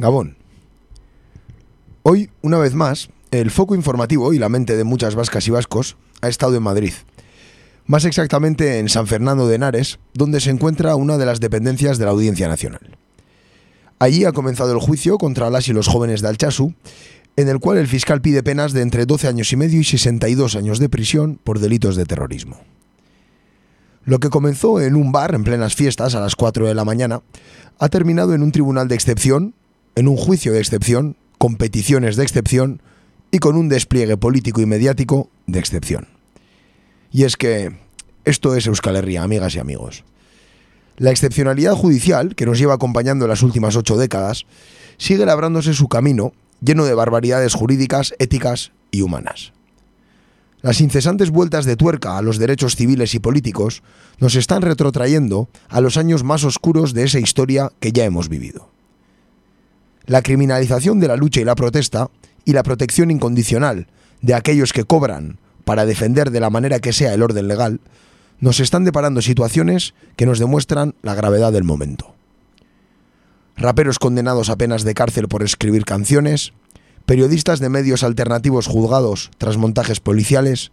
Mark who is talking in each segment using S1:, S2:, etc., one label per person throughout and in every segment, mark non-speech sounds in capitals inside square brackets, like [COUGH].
S1: Gabón. Hoy, una vez más, el foco informativo y la mente de muchas vascas y vascos ha estado en Madrid. Más exactamente en San Fernando de Henares, donde se encuentra una de las dependencias de la Audiencia Nacional. Allí ha comenzado el juicio contra las y los jóvenes de Alchazu, en el cual el fiscal pide penas de entre 12 años y medio y 62 años de prisión por delitos de terrorismo. Lo que comenzó en un bar en plenas fiestas a las 4 de la mañana ha terminado en un tribunal de excepción, en un juicio de excepción, con peticiones de excepción y con un despliegue político y mediático de excepción. Y es que esto es Euskal Herria, amigas y amigos. La excepcionalidad judicial, que nos lleva acompañando en las últimas ocho décadas, sigue labrándose su camino lleno de barbaridades jurídicas, éticas y humanas. Las incesantes vueltas de tuerca a los derechos civiles y políticos nos están retrotrayendo a los años más oscuros de esa historia que ya hemos vivido. La criminalización de la lucha y la protesta y la protección incondicional de aquellos que cobran para defender de la manera que sea el orden legal, nos están deparando situaciones que nos demuestran la gravedad del momento. Raperos condenados a penas de cárcel por escribir canciones, periodistas de medios alternativos juzgados tras montajes policiales,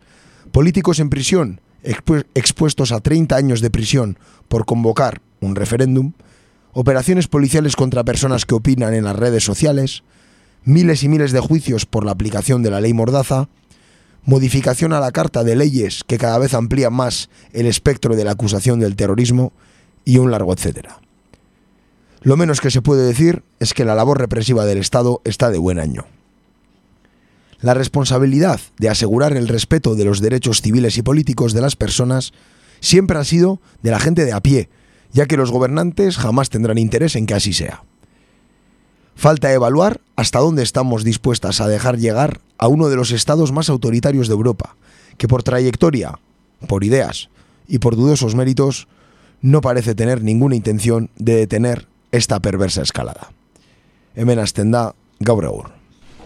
S1: políticos en prisión expuestos a 30 años de prisión por convocar un referéndum, operaciones policiales contra personas que opinan en las redes sociales, miles y miles de juicios por la aplicación de la ley Mordaza, modificación a la Carta de Leyes que cada vez amplía más el espectro de la acusación del terrorismo y un largo etcétera. Lo menos que se puede decir es que la labor represiva del Estado está de buen año. La responsabilidad de asegurar el respeto de los derechos civiles y políticos de las personas siempre ha sido de la gente de a pie, ya que los gobernantes jamás tendrán interés en que así sea. Falta evaluar hasta dónde estamos dispuestas a dejar llegar a uno de los estados más autoritarios de Europa, que por trayectoria, por ideas y por dudosos méritos no parece tener ninguna intención de detener esta perversa escalada. Hemen hasten da gaur.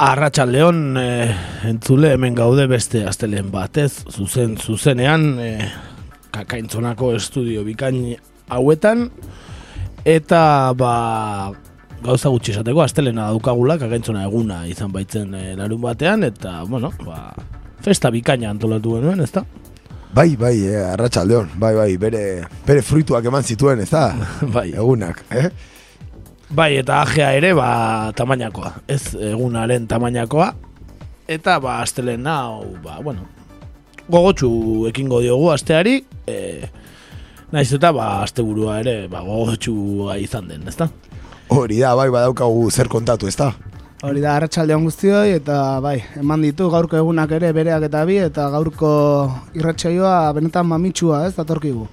S2: Arratxaldeon e, entzule hemen gaude beste astelen batez, zuzen zuzenean e, kakaintzonako estudio bikain hauetan eta ba gauza gutxi esateko astelena daukagula kakaintzona eguna izan baitzen e, larun batean eta bueno, ba, festa bikaina antolatu genuen, ezta?
S1: Bai, bai, eh, arratsaldeon. Bai, bai, bere, bere fruituak eman zituen, ez da? [LAUGHS]
S2: bai.
S1: Egunak, eh?
S2: Bai, eta ajea ere, ba, tamainakoa. Ez egunaren tamainakoa. Eta, ba, astelen hau, ba, bueno, gogotsu ekingo diogu asteari, e, naiz eta, ba, asteburua ere, ba, gogotsu izan den, ezta?
S1: Hori da, bai, badaukagu zer kontatu, ez da?
S3: Hori da, arratsaldeon guztioi, eta bai, eman ditu gaurko egunak ere bereak eta bi, eta gaurko irratsaioa benetan mamitsua, ez, datorkigu.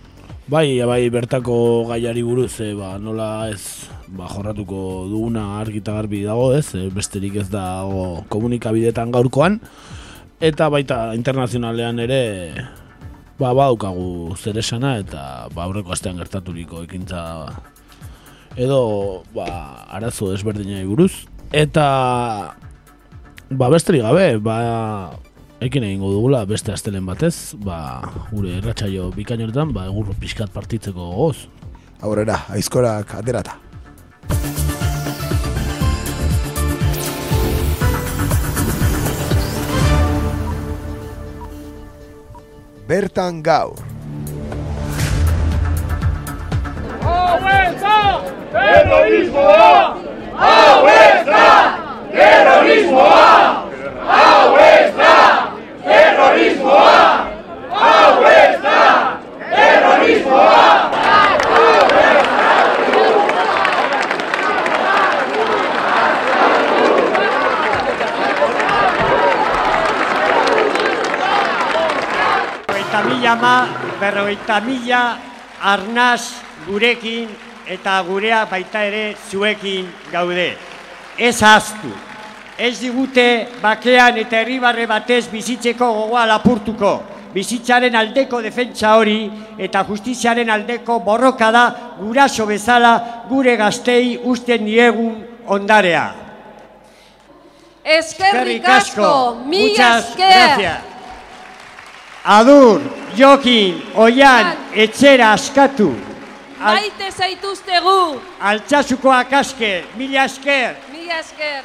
S2: Bai, bai, bertako gaiari buruz, e, ba, nola ez ba, jorratuko duguna argita garbi dago, ez, e, besterik ez dago komunikabidetan gaurkoan, eta baita internazionalean ere, ba, badaukagu zer esana, eta ba, aurreko astean gertaturiko ekintza edo ba, arazo desberdinai buruz, eta ba, besterik gabe, ba, Ekin egingo dugula beste astelen batez, ba, gure erratsaio bikainortan, ba, egur pixkat partitzeko goz.
S1: Aurrera, aizkorak aterata. Bertan gaur.
S4: Hau ez da! Terrorismoa! Hau ez da! Terrorismoa! Hau ez da! Terrorismoa! Terrorismoa!
S5: Berrogeita mila arnaz gurekin eta gurea baita ere zuekin gaude. ez ahaztu. Ez digute bakean eta herribarre batez bizitzeko gogoa lapurtuko. Bizitzaren aldeko defentsa hori eta justiziaren aldeko borroka da guraso bezala gure gaztei usten diegun ondarea.
S6: Eskerrik asko,
S5: Muchas
S6: esker.
S5: gracias. Adur, Jokin, Oian, etxera askatu. Al,
S6: Maite zaituztegu,
S5: altxasukoak aske, mila esker.
S6: mila esker.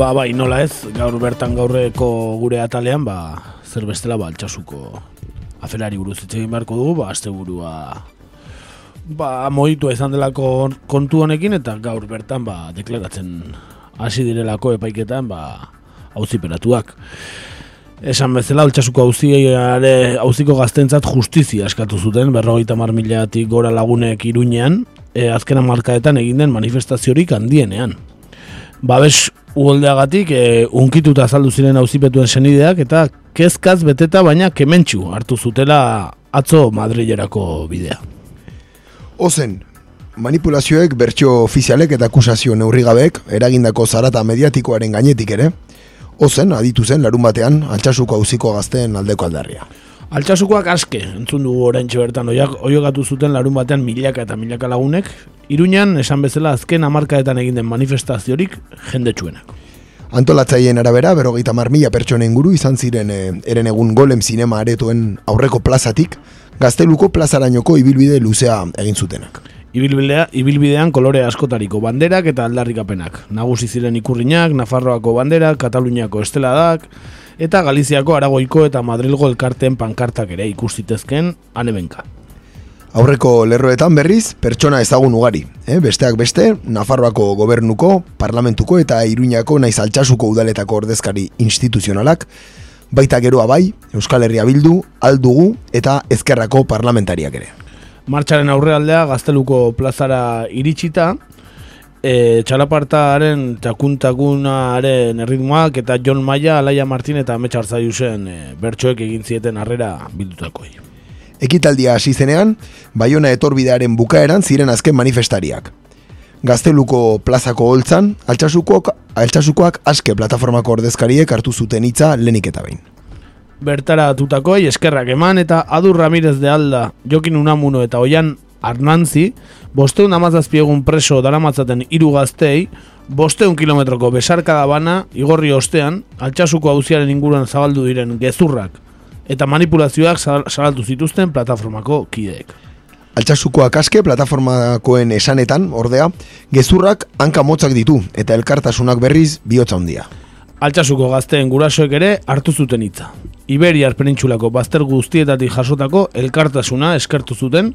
S2: Ba, bai, nola ez, gaur bertan gaurreko gure atalean, ba, zer bestela ba, altxasuko aferari buruz hitz egin beharko dugu, ba, asteburua ba, moitua izan delako kontu honekin, eta gaur bertan, ba, deklaratzen hasi direlako epaiketan, ba, auziperatuak. Esan bezala, altxasuko auziare, auziko gaztentzat justizia eskatu zuten, berrogeita mar milatik gora lagunek iruñean, e, azkena markaetan egin den manifestaziorik handienean. Babes uholdeagatik e, unkituta azaldu ziren auzipetuen senideak eta kezkaz beteta baina kementxu hartu zutela atzo Madrilerako bidea.
S1: Ozen, manipulazioek bertso ofizialek eta akusazio neurrigabeek eragindako zarata mediatikoaren gainetik ere, ozen aditu zen larun batean altxasuko auziko gazteen aldeko aldarria.
S2: Altxasukoak aske, entzun dugu oraintxe bertan oiak, oiogatu zuten larun batean milaka eta milaka lagunek, Iruñan, esan bezala azken amarkaetan egin den manifestaziorik jendetsuenak.
S1: Antolatzaileen arabera, berrogeita mar mila pertsonen guru izan ziren e, eren egun golem zinema aretoen aurreko plazatik, gazteluko plazarainoko ibilbide luzea egin zutenak.
S2: Ibilbidea, ibilbidean kolore askotariko banderak eta aldarrikapenak. Nagusi ziren ikurriñak, Nafarroako banderak, Kataluniako esteladak, eta Galiziako Aragoiko eta Madrilgo elkarteen pankartak ere ikustitezken anebenka.
S1: Aurreko lerroetan berriz, pertsona ezagun ugari. Eh? Besteak beste, Nafarroako gobernuko, parlamentuko eta Iruñako naiz altxasuko udaletako ordezkari instituzionalak, baita geroa bai, Euskal Herria Bildu, Aldugu eta Ezkerrako parlamentariak ere.
S2: Martxaren aurrealdea gazteluko plazara iritsita, e, txalapartaren txakuntakunaren erritmoak eta John Maia, Alaia Martin eta Ametsa Arzaiusen e, bertsoek egin zieten harrera bildutakoei.
S1: Ekitaldia hasi zenean, Baiona etorbidearen bukaeran ziren azken manifestariak. Gazteluko plazako holtzan, altxasukoak, altxasukoak aske plataformako ordezkariek hartu zuten hitza lenik eta behin.
S2: Bertara atutakoei eskerrak eman eta Adur Ramirez de Alda, Jokin Unamuno eta Oian Arnantzi, bosteun amazazpiegun preso daramatzaten hiru gaztei, bosteun kilometroko besarkada bana, igorri ostean, altxasuko auziaren inguruan zabaldu diren gezurrak eta manipulazioak zabaldu zituzten plataformako kideek.
S1: Altxasukoak aske plataformakoen esanetan, ordea, gezurrak hanka motzak ditu eta elkartasunak berriz bihotza handia.
S2: Altxasuko gazteen gurasoek ere hartu zuten hitza. Iberiar penintxulako bazter guztietatik jasotako elkartasuna eskertu zuten,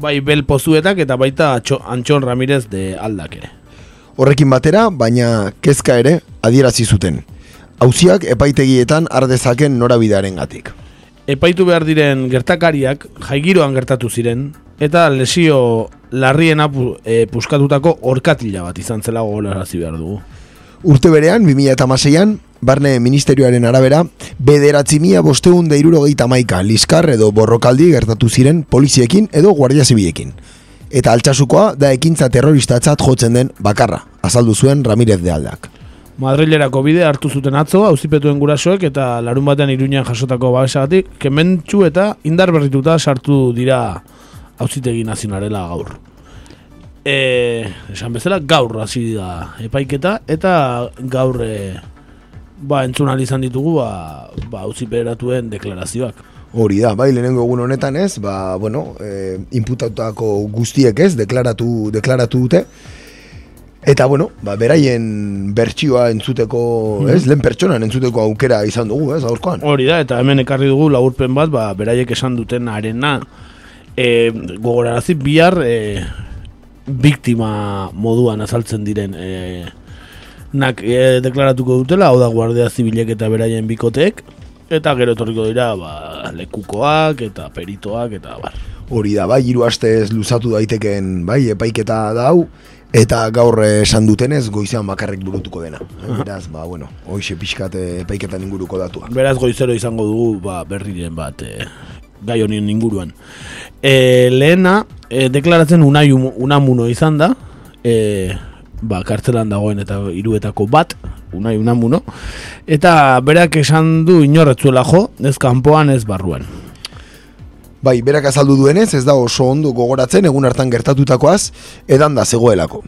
S2: bai bel pozuetak eta baita Antxon Ramirez de aldak ere.
S1: Horrekin batera, baina kezka ere adierazi zuten. Hauziak epaitegietan ardezaken norabidearen gatik.
S2: Epaitu behar diren gertakariak jaigiroan gertatu ziren, eta lesio larrien apu, e, puskatutako orkatila bat izan zela gogorarazi behar dugu.
S1: Urte berean, 2006an, Barne Ministerioaren arabera, bederatzi mila bosteun da irurogeita maika liskar edo borrokaldi gertatu ziren poliziekin edo guardia zibilekin. Eta altxasukoa da ekintza terroristatzat jotzen den bakarra, azaldu zuen Ramirez de Aldak.
S2: Madrilerako bide hartu zuten atzo, auzipetuen gurasoek eta larun batean iruñan jasotako babesagatik, kementxu eta indar berrituta sartu dira auzitegi nazionarela gaur. E, esan bezala, gaur hasi da epaiketa, eta gaur e, ba, entzun izan ditugu ba, ba, auziperatuen deklarazioak.
S1: Hori da, bai, lehenengo egun honetan ez, ba, bueno, e, inputatutako guztiek ez, deklaratu, deklaratu dute, Eta bueno, ba, beraien bertsioa entzuteko, ez, lehen pertsonan entzuteko aukera izan dugu, ez, gaurkoan.
S2: Hori da, eta hemen ekarri dugu laburpen bat, ba, beraiek esan duten arena, e, gogorarazi bihar e, biktima moduan azaltzen diren e, nak e, deklaratuko dutela, hau da guardia zibilek eta beraien bikoteek, eta gero etorriko dira ba, lekukoak eta peritoak eta bar.
S1: Hori da, bai, hiru astez luzatu daiteken, bai, epaiketa da hau, eta gaur esan dutenez goizean bakarrik burutuko dena. Eh, Beraz, ba, bueno, hoxe pixkat eh, epaiketan inguruko datua.
S2: Beraz goizero izango dugu ba, berriren bat e, gai honien inguruan. E, lehena, e, deklaratzen unai unamuno izan da, e, ba, kartzelan dagoen eta hiruetako bat, unai unamuno, eta berak esan du inorretzuela jo, ez kanpoan ez barruan.
S1: Bai, berak azaldu duenez, ez da oso ondo gogoratzen egun hartan gertatutakoaz, edan da zegoelako.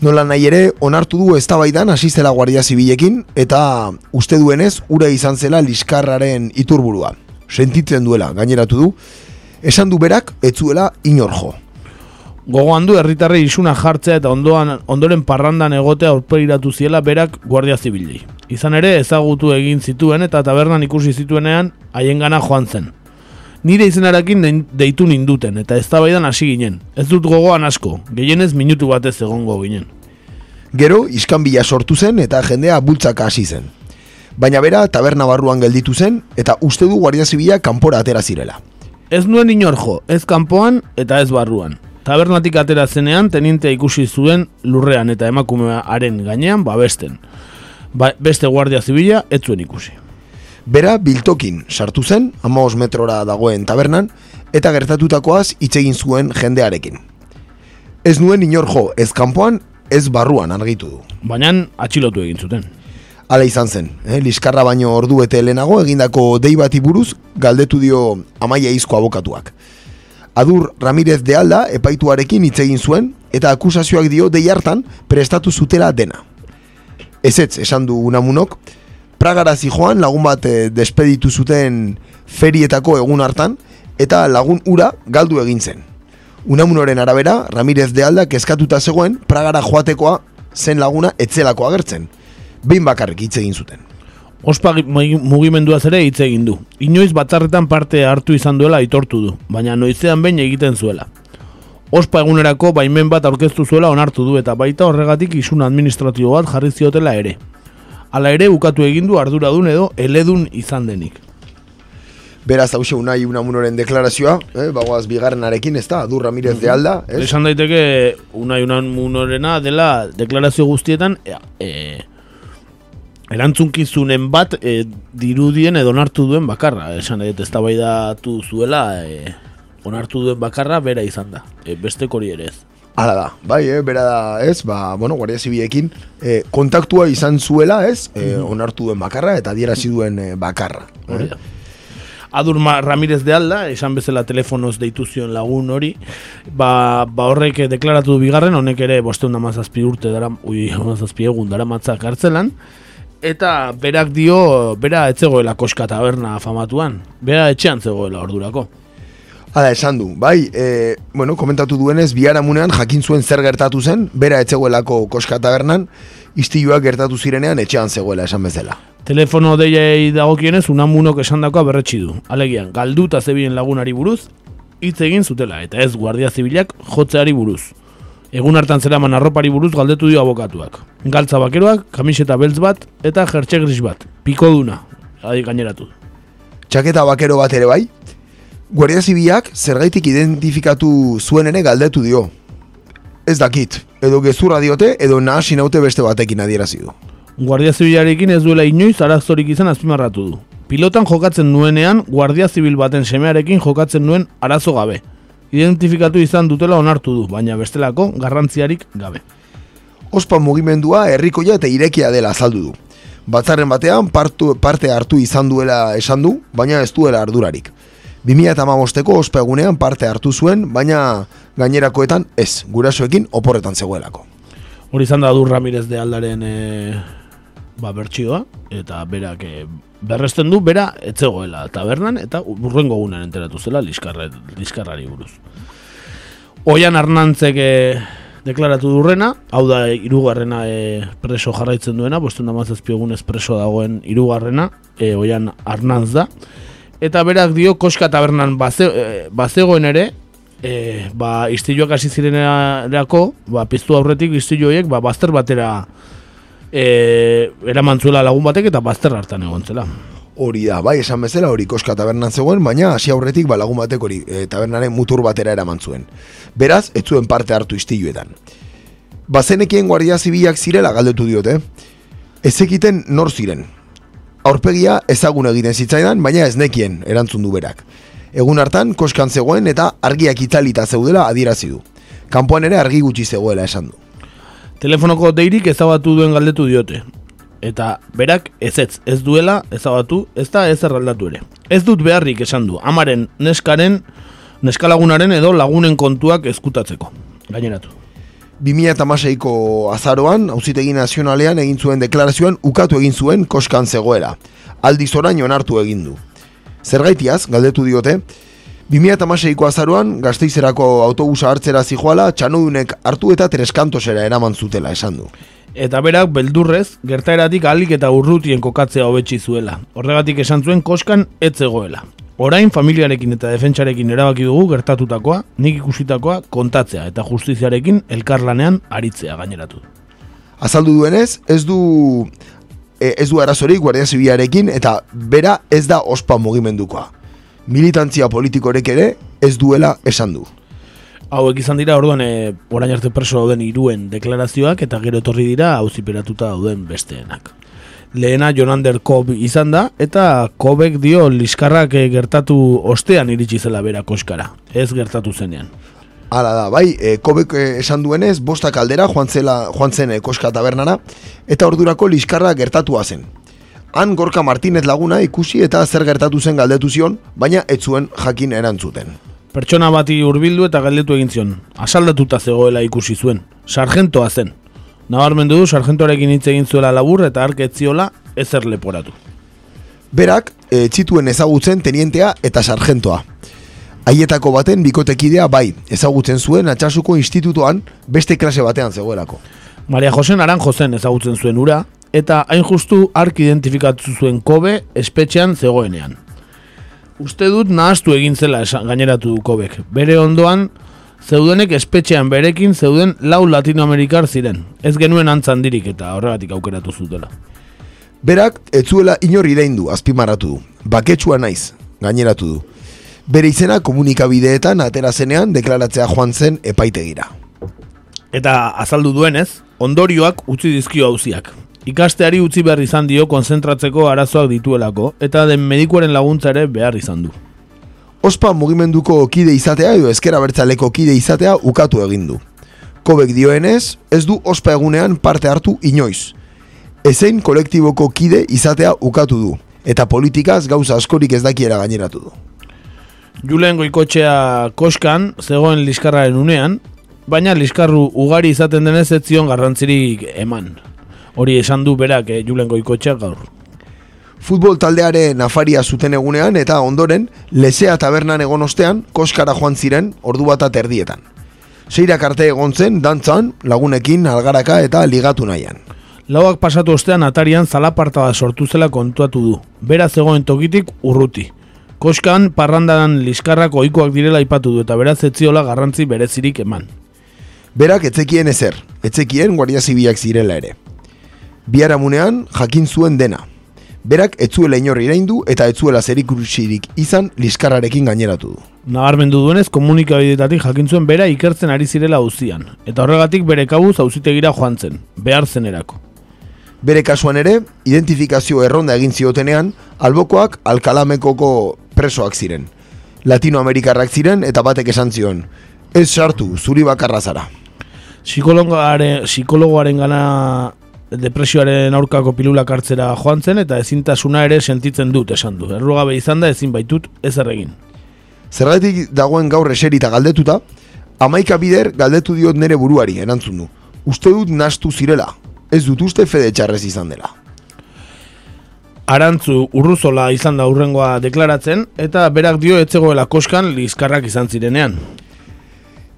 S1: Nola nahi ere, onartu du eztabaidan hasi zela Guardia Zibilekin eta uste duenez ura izan zela liskarraren iturburua. Sentitzen duela, gaineratu du, esan du berak etzuela inor jo.
S2: Gogoan du herritarrei isuna jartzea eta ondoan, ondoren parrandan egotea aurpegiratu ziela berak Guardia Zibilei. Izan ere ezagutu egin zituen eta tabernan ikusi zituenean haiengana joan zen. Nire izenarekin deitu ninduten eta eztabaidan hasi ginen. Ez dut gogoan asko, gehienez minutu batez egongo ginen.
S1: Gero, iskanbila sortu zen eta jendea bultzaka hasi zen. Baina bera, taberna barruan gelditu zen eta uste du Guardia Zibila kanpora atera zirela.
S2: Ez nuen inor jo, ez kanpoan eta ez barruan. Tabernatik atera zenean tenientea ikusi zuen lurrean eta emakumearen gainean babesten. Ba, beste guardia zibila ez zuen ikusi.
S1: Bera, biltokin sartu zen, amaos metrora dagoen tabernan, eta gertatutakoaz hitz egin zuen jendearekin. Ez nuen inor jo, ez kanpoan, ez barruan argitu du.
S2: Baina atxilotu egin zuten.
S1: Hala izan zen, eh? liskarra baino ordu bete lehenago egindako dei bati buruz galdetu dio amaia izko abokatuak. Adur Ramirez de Alda epaituarekin hitz egin zuen eta akusazioak dio dei hartan prestatu zutela dena. Ezetz, esan du Unamunok, Pragara zijoan lagun bat eh, despeditu zuten ferietako egun hartan eta lagun ura galdu egin zen. Unamunoren arabera, Ramirez de Alda kezkatuta zegoen Pragara joatekoa zen laguna etzelako agertzen. Behin bakarrik hitz egin zuten.
S2: Ospa gi- mugi- mugimenduaz ere hitz egin du. Inoiz batzarretan parte hartu izan duela aitortu du, baina noizean behin egiten zuela. Ospa egunerako baimen bat aurkeztu zuela onartu du eta baita horregatik isun administratibo bat jarri ziotela ere. Hala ere ukatu egin du arduradun edo eledun izan denik.
S1: Beraz hause unai unamunoren deklarazioa, eh, bagoaz bigarrenarekin, ez da, Adur Ramirez de Alda, ez?
S2: Esan daiteke unai unan munorena dela deklarazio guztietan e, e, erantzunkizunen bat e, dirudien edo onartu duen bakarra. Esan daite eztabaidatu zuela e, onartu duen bakarra bera izan da. E, beste hori ere ez.
S1: Hala da, bai, eh, bera da, ez, ba, bueno, Guardia Zibilekin eh, kontaktua izan zuela, ez, eh, onartu duen bakarra eta adierazi duen eh, bakarra.
S2: Da. Adur Ramirez de Alda, esan bezala telefonoz deitu zion lagun hori, ba, ba horrek eh, deklaratu du bigarren, honek ere bosteun da mazazpi urte dara, ui, mazazpi egun dara matzak kartzelan, eta berak dio, bera etzegoela koska taberna famatuan, bera etxean zegoela ordurako.
S1: Hala, esan du, bai, e, bueno, komentatu duenez, biharamunean jakin zuen zer gertatu zen, bera etzegoelako koska tabernan, istiluak gertatu zirenean etxean zegoela esan bezala.
S2: Telefono deiei dagokienez, unamunok esandakoa berretsi du. Alegian, galduta zebien lagunari buruz, hitz egin zutela, eta ez guardia zibilak jotzeari buruz. Egun hartan zeraman arropari buruz galdetu dio abokatuak. Galtza bakeroak, kamiseta beltz bat, eta jertxe gris bat. Piko duna, adi gaineratu.
S1: Txaketa bakero bat ere bai, Guardia Zibiak zergaitik identifikatu zuen ere galdetu dio. Ez dakit, edo gezurra diote, edo nahasi naute beste batekin adierazi du.
S2: Guardia zibilarekin ez duela inoiz arazorik izan azpimarratu du. Pilotan jokatzen nuenean, guardia zibil baten semearekin jokatzen nuen arazo gabe. Identifikatu izan dutela onartu du, baina bestelako garrantziarik gabe.
S1: Ospa mugimendua herrikoia eta irekia dela azaldu du. Batzarren batean partu, parte hartu izan duela esan du, baina ez duela ardurarik. 2008ko ospa egunean parte hartu zuen, baina gainerakoetan ez, gurasoekin oporretan zegoelako.
S2: Hori izan da du Ramirez de Aldaren e, ba, bertsioa, eta berak e, berresten du, bera etzegoela tabernan, eta urrengo gunean enteratu zela liskarra, liskarrari buruz. Oian Arnantzek e, deklaratu durrena, hau da hirugarrena e, preso jarraitzen duena, bostuen damazazpi egunez preso dagoen hirugarrena, e, Oian Arnantz da, eta berak dio koska tabernan baze, e, bazegoen ere, e, ba, istiluak hasi zirenerako, ba, piztu aurretik istilu horiek, ba, bazter batera e, eraman zuela lagun batek eta bazter hartan egon zela.
S1: Hori da, bai, esan bezala hori koska tabernan zegoen, baina hasi aurretik ba, lagun batek hori e, tabernaren mutur batera eraman zuen. Beraz, ez zuen parte hartu istiluetan. Bazenekien guardia zibilak zirela galdetu diote. Ez ekiten nor ziren. Aurpegia ezagun egiten zitzaidan, baina ez nekien erantzun du berak. Egun hartan, koskan zegoen eta argiak itzalita zeudela adierazi du. Kanpoan ere argi gutxi zegoela esan du.
S2: Telefonoko deirik ezabatu duen galdetu diote. Eta berak ez ez, duela ezabatu, ez da ez erraldatu ere. Ez dut beharrik esan du, amaren neskaren, neskalagunaren edo lagunen kontuak ezkutatzeko. Gaineratu.
S1: 2006ko azaroan, auzitegi nazionalean egin zuen deklarazioan ukatu egin zuen koskan zegoela. Aldiz orain onartu egin du. Zergaitiaz, galdetu diote, 2006ko azaroan, gazteizerako autobusa hartzera zijoala, txanodunek hartu eta treskantosera eraman zutela esan du.
S2: Eta berak beldurrez, gertaeratik alik eta urrutien kokatzea hobetsi zuela. Horregatik esan zuen koskan ez zegoela. Orain familiarekin eta defentsarekin erabaki dugu gertatutakoa, nik ikusitakoa kontatzea eta justiziarekin elkarlanean aritzea gaineratu.
S1: Azaldu duenez, ez du e, ez du arazorik Guardia Zibilarekin eta bera ez da ospa mugimendukoa. Militantzia politikorek ere ez duela esan du.
S2: Hauek izan dira orduan e, orain arte preso dauden iruen deklarazioak eta gero etorri dira auziperatuta dauden besteenak. Lehena Jonander Kob izan da eta Kobek dio liskarrak eh, gertatu ostean iritsi zela bera koskara, ez gertatu zenean.
S1: Hala da, bai, e, kobek e, esan duenez, bostak aldera joan, zela, joan zen e, koska tabernara, eta ordurako liskarra gertatua zen. Han Gorka Martinez laguna ikusi eta zer gertatu zen galdetu zion, baina ez zuen jakin erantzuten.
S2: Pertsona bati hurbildu eta galdetu egin zion. Asaldatuta zegoela ikusi zuen. Sargentoa zen. Nabarmendu du sargentoarekin hitz egin zuela labur eta arketziola ezer leporatu.
S1: Berak, e, txituen ezagutzen tenientea eta sargentoa. Haietako baten bikotekidea bai, ezagutzen zuen atxasuko institutoan beste klase batean zegoelako.
S2: Maria Jose Naranjo zen ezagutzen zuen ura, eta hain justu ark identifikatu zuen kobe espetxean zegoenean. Uste dut nahaztu egin zela esan, gaineratu du kobek. Bere ondoan, zeudenek espetxean berekin zeuden lau latinoamerikar ziren. Ez genuen antzandirik eta horregatik aukeratu zutela.
S1: Berak, etzuela inor ireindu, azpimarratu du. Baketsua naiz, gaineratu du. Bere izena komunikabideetan atera zenean deklaratzea joan zen epaitegira.
S2: Eta azaldu duenez, ondorioak utzi dizkio hauziak. Ikasteari utzi behar izan dio konzentratzeko arazoak dituelako, eta den medikuaren laguntza ere behar izan du.
S1: Ospa mugimenduko kide izatea edo ezkera bertzaleko kide izatea ukatu egin du. Kobek dioenez, ez du ospa egunean parte hartu inoiz. Ezein kolektiboko kide izatea ukatu du, eta politikaz gauza askorik ez dakiera gaineratu du.
S2: Julen goikotxea koskan, zegoen liskarraren unean, baina liskarru ugari izaten denez ez zion garrantzirik eman. Hori esan du berak eh, Julen goikotxea gaur.
S1: Futbol taldearen afaria zuten egunean eta ondoren lezea tabernan egon ostean koskara joan ziren ordu bat erdietan. Seirak arte egon zen, dantzan, lagunekin, algaraka eta ligatu nahian.
S2: Lauak pasatu ostean atarian zalaparta bat sortu zela kontuatu du. Bera zegoen tokitik urruti. Koskan parrandan liskarrak ohikoak direla aipatu du eta beraz etziola garrantzi berezirik eman.
S1: Berak etzekien ezer, etzekien guardia zibilak zirela ere. Biharamunean jakin zuen dena. Berak etzuela inor iraindu eta etzuela zerikusirik izan liskarrarekin gaineratu du.
S2: Nabarmendu duenez komunikabidetatik jakin zuen bera ikertzen ari zirela auzian eta horregatik bere kabuz auzitegira joan zen, behar zenerako.
S1: Bere kasuan ere, identifikazio erronda egin ziotenean, albokoak alkalamekoko presoak ziren. Latinoamerikarrak ziren eta batek esan zion. Ez sartu, zuri bakarra zara.
S2: Psikologoaren, psikologoaren gana depresioaren aurkako pilulak hartzera joan zen eta ezintasuna ere sentitzen dut esan du. Errugabe izan da ezin baitut ez erregin.
S1: Zergatik dagoen gaur eserita galdetuta, amaika bider galdetu diot nere buruari, erantzun du. Uste dut nastu zirela, ez dut uste fede txarrez izan dela.
S2: Arantzu urruzola izan da urrengoa deklaratzen eta berak dio etzegoela koskan lizkarrak izan zirenean.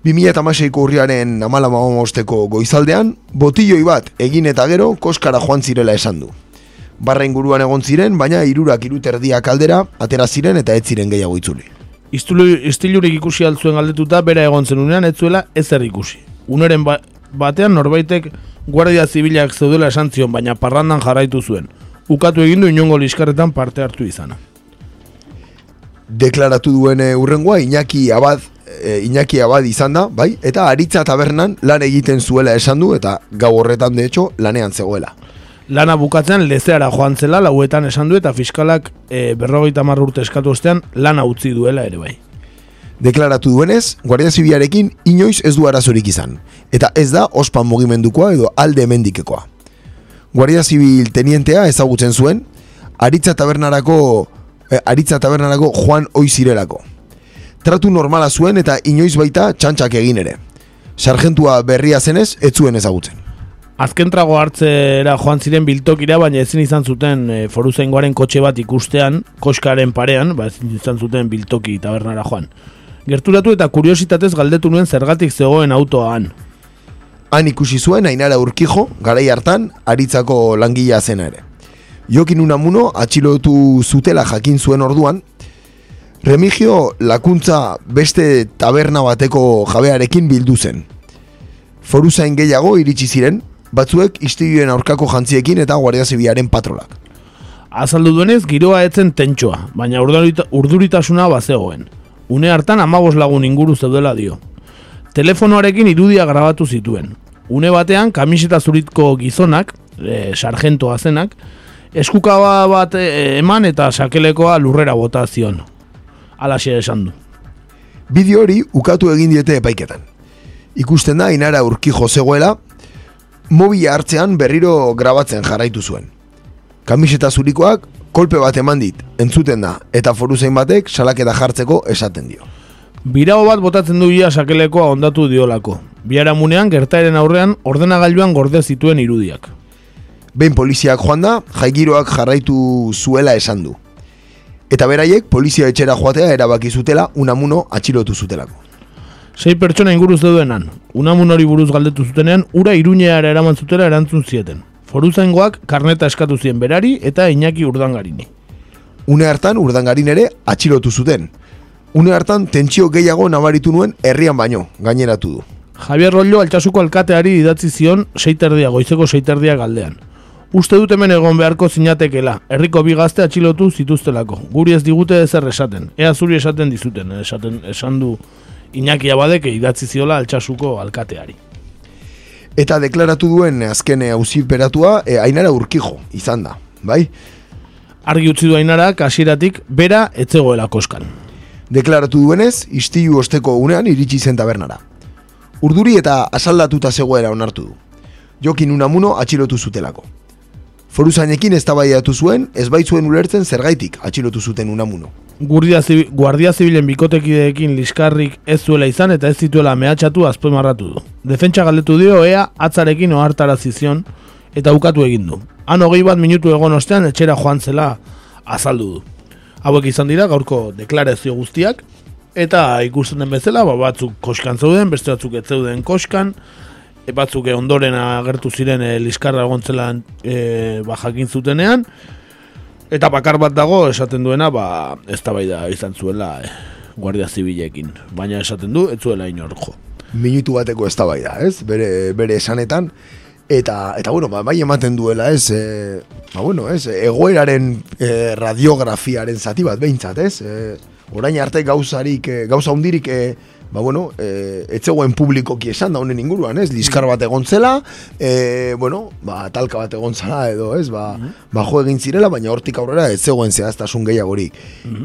S1: 2006ko urriaren amalamamosteko goizaldean, botilloi bat egin eta gero koskara joan zirela esan du. Barra inguruan egon ziren, baina irurak iruterdiak aldera, atera ziren eta ez ziren gehiago itzuli.
S2: Istilurik ikusi altzuen galdetuta bera egon zen unean ez zuela ezer ikusi. Uneren ba, batean norbaitek guardia zibilak zeudela esan zion, baina parrandan jarraitu zuen. ukatu egin du inongo liskarretan parte hartu izana.
S1: Deklaratu duen eh, urrengoa Iñaki Abad eh, Iñaki Abad izan da, bai? Eta aritza tabernan lan egiten zuela esan du eta gau horretan de hecho lanean zegoela.
S2: Lana bukatzen lezeara joan zela lauetan esan du eta fiskalak e, berrogeita urte eskatu ostean lana utzi duela ere bai.
S1: Deklaratu duenez, Guardia Zibilarekin inoiz ez du arazorik izan, eta ez da ospan mugimendukoa edo alde mendikekoa. Guardia Zibil tenientea ezagutzen zuen, aritza tabernarako, eh, aritza tabernarako Juan Oizirelako. Tratu normala zuen eta inoiz baita txantxak egin ere. Sargentua berria zenez, ez zuen ezagutzen.
S2: Azken trago hartzera joan ziren biltokira, baina ezin izan zuten e, foruzaingoaren kotxe bat ikustean, koskaren parean, ba ezin izan zuten biltoki tabernara joan. Gerturatu eta kuriositatez galdetu nuen zergatik zegoen autoan.
S1: Han ikusi zuen Ainara Urkijo, garai hartan, aritzako langilea zena ere. Jokin Unamuno atxilotu zutela jakin zuen orduan, Remigio lakuntza beste taberna bateko jabearekin bildu zen. Foruzain gehiago iritsi ziren, batzuek istiluen aurkako jantziekin eta guardia zibiaren patrolak.
S2: Azaldu duenez, giroa etzen tentsoa, baina urdurita, urduritasuna bazegoen. Une hartan amabos lagun inguru zeudela dio. Telefonoarekin irudia grabatu zituen. Une batean, kamiseta zuritko gizonak, e, sargentoa zenak, eskukaba bat e, eman eta sakelekoa lurrera bota zion. Alaxe esan du.
S1: Bideo hori ukatu egin diete epaiketan. Ikusten da inara urkijo zegoela, mobila hartzean berriro grabatzen jarraitu zuen. Kamiseta zurikoak kolpe bat eman dit, entzuten da, eta foruzain batek salaketa jartzeko esaten dio.
S2: Birao bat botatzen du ia sakelekoa ondatu diolako. Biaramunean gertaeren aurrean ordenagailuan gorde zituen irudiak.
S1: Behin poliziak joan da, jaigiroak jarraitu zuela esan du. Eta beraiek polizia etxera joatea erabaki zutela unamuno atxilotu zutelako.
S2: Sei pertsona inguruz deudenan, unamun hori buruz galdetu zutenean, ura iruñeara eraman zutela erantzun zieten. Foruzaingoak karneta eskatu zien berari eta Iñaki urdangarini.
S1: Une hartan urdangarin ere atxilotu zuten. Une hartan tentsio gehiago nabaritu nuen herrian baino, gaineratu du.
S2: Javier Rollo altxasuko alkateari idatzi zion seiterdia, goizeko seiterdia galdean. Uste dut hemen egon beharko zinatekela, herriko bi gazte atxilotu zituztelako. Guri ez digute ezer esaten, ea zuri esaten dizuten, esaten, esan du Iñaki Abadek idatzi ziola altxasuko alkateari.
S1: Eta deklaratu duen azken auziperatua e, Ainara Urkijo izan da, bai?
S2: Argi utzi du Ainara kasiratik bera etzegoela koskan.
S1: Deklaratu duenez, istilu osteko unean iritsi zen tabernara. Urduri eta asaldatuta zegoera onartu du. Jokin unamuno atxilotu zutelako. Foruzainekin eztabaiatu zuen, ez baitzuen ulertzen zergaitik atxilotu zuten unamuno.
S2: Guardia, zibi, Guardia Zibilen bikotekideekin liskarrik ez zuela izan eta ez zituela mehatxatu azpoimarratu du. Defentsa galdetu dio ea atzarekin ohartarazi zion eta ukatu egin du. Han hogei bat minutu egon ostean etxera joan zela azaldu du. Hauek izan dira gaurko deklarazio guztiak eta ikusten den bezala ba, batzuk koskan zeuden, beste batzuk ez zeuden koskan, batzuk e, ondoren agertu ziren e, liskarra egontzela e, ba, jakin zutenean, Eta bakar bat dago esaten duena, ba, ez da izan zuela eh, Guardia Zibilekin. Baina esaten du, ez zuela inorko.
S1: Minutu bateko ez da ez? Bere, bere esanetan. Eta, eta bueno, ba, bai ematen duela, ez? E, ba, bueno, ez? Egoeraren e, radiografiaren zati bat, behintzat, ez? E, orain arte gauzarik, e, gauza hundirik, e, ba, bueno, e, etzegoen publikoki esan da honen inguruan, ez? Liskar bat egon zela, e, bueno, ba, talka bat egon zela edo, ez? Ba, ba jo egin zirela, baina hortik aurrera ez zegoen zehaztasun gehiagorik.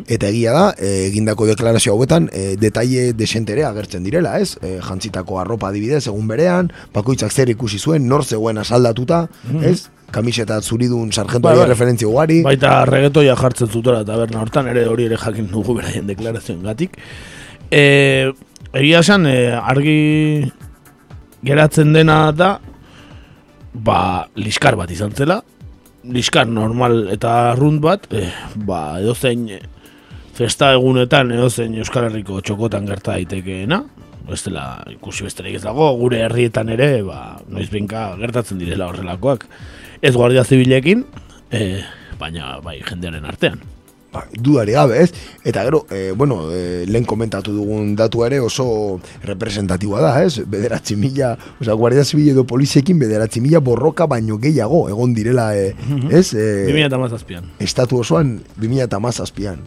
S1: Eta egia da, e, egindako deklarazio hauetan, e, detaile desentere agertzen direla, ez? E, jantzitako arropa adibidez, egun berean, bakoitzak zer ikusi zuen, nor zegoen asaldatuta, ez? Kamiseta zuridun sargentu
S2: Bai, bai.
S1: referentzia ugari.
S2: Baita regetoia jartzen zutela taberna hortan, ere hori ere jakin dugu beraien deklarazioen gatik. E, egia esan, e, argi geratzen dena da, ba, liskar bat izan zela, liskar normal eta arrunt bat, e, ba, edozein festa egunetan edozein Euskal Herriko txokotan gerta daitekeena, bestela ikusi besterik ez dago, gure herrietan ere, ba, noiz benka gertatzen direla horrelakoak. Ez guardia zibilekin, e, baina bai jendearen artean.
S1: Ba, dudari gabe, ez? Eta gero, e, bueno, e, lehen komentatu dugun datu ere oso representatiboa da, ez? Bederatzi mila, oza, guardia zibil edo poliziekin bederatzi mila borroka baino gehiago egon direla, e, ez? E,
S2: 2000 eta mazazpian.
S1: estatu osoan 2000 eta mazazpian.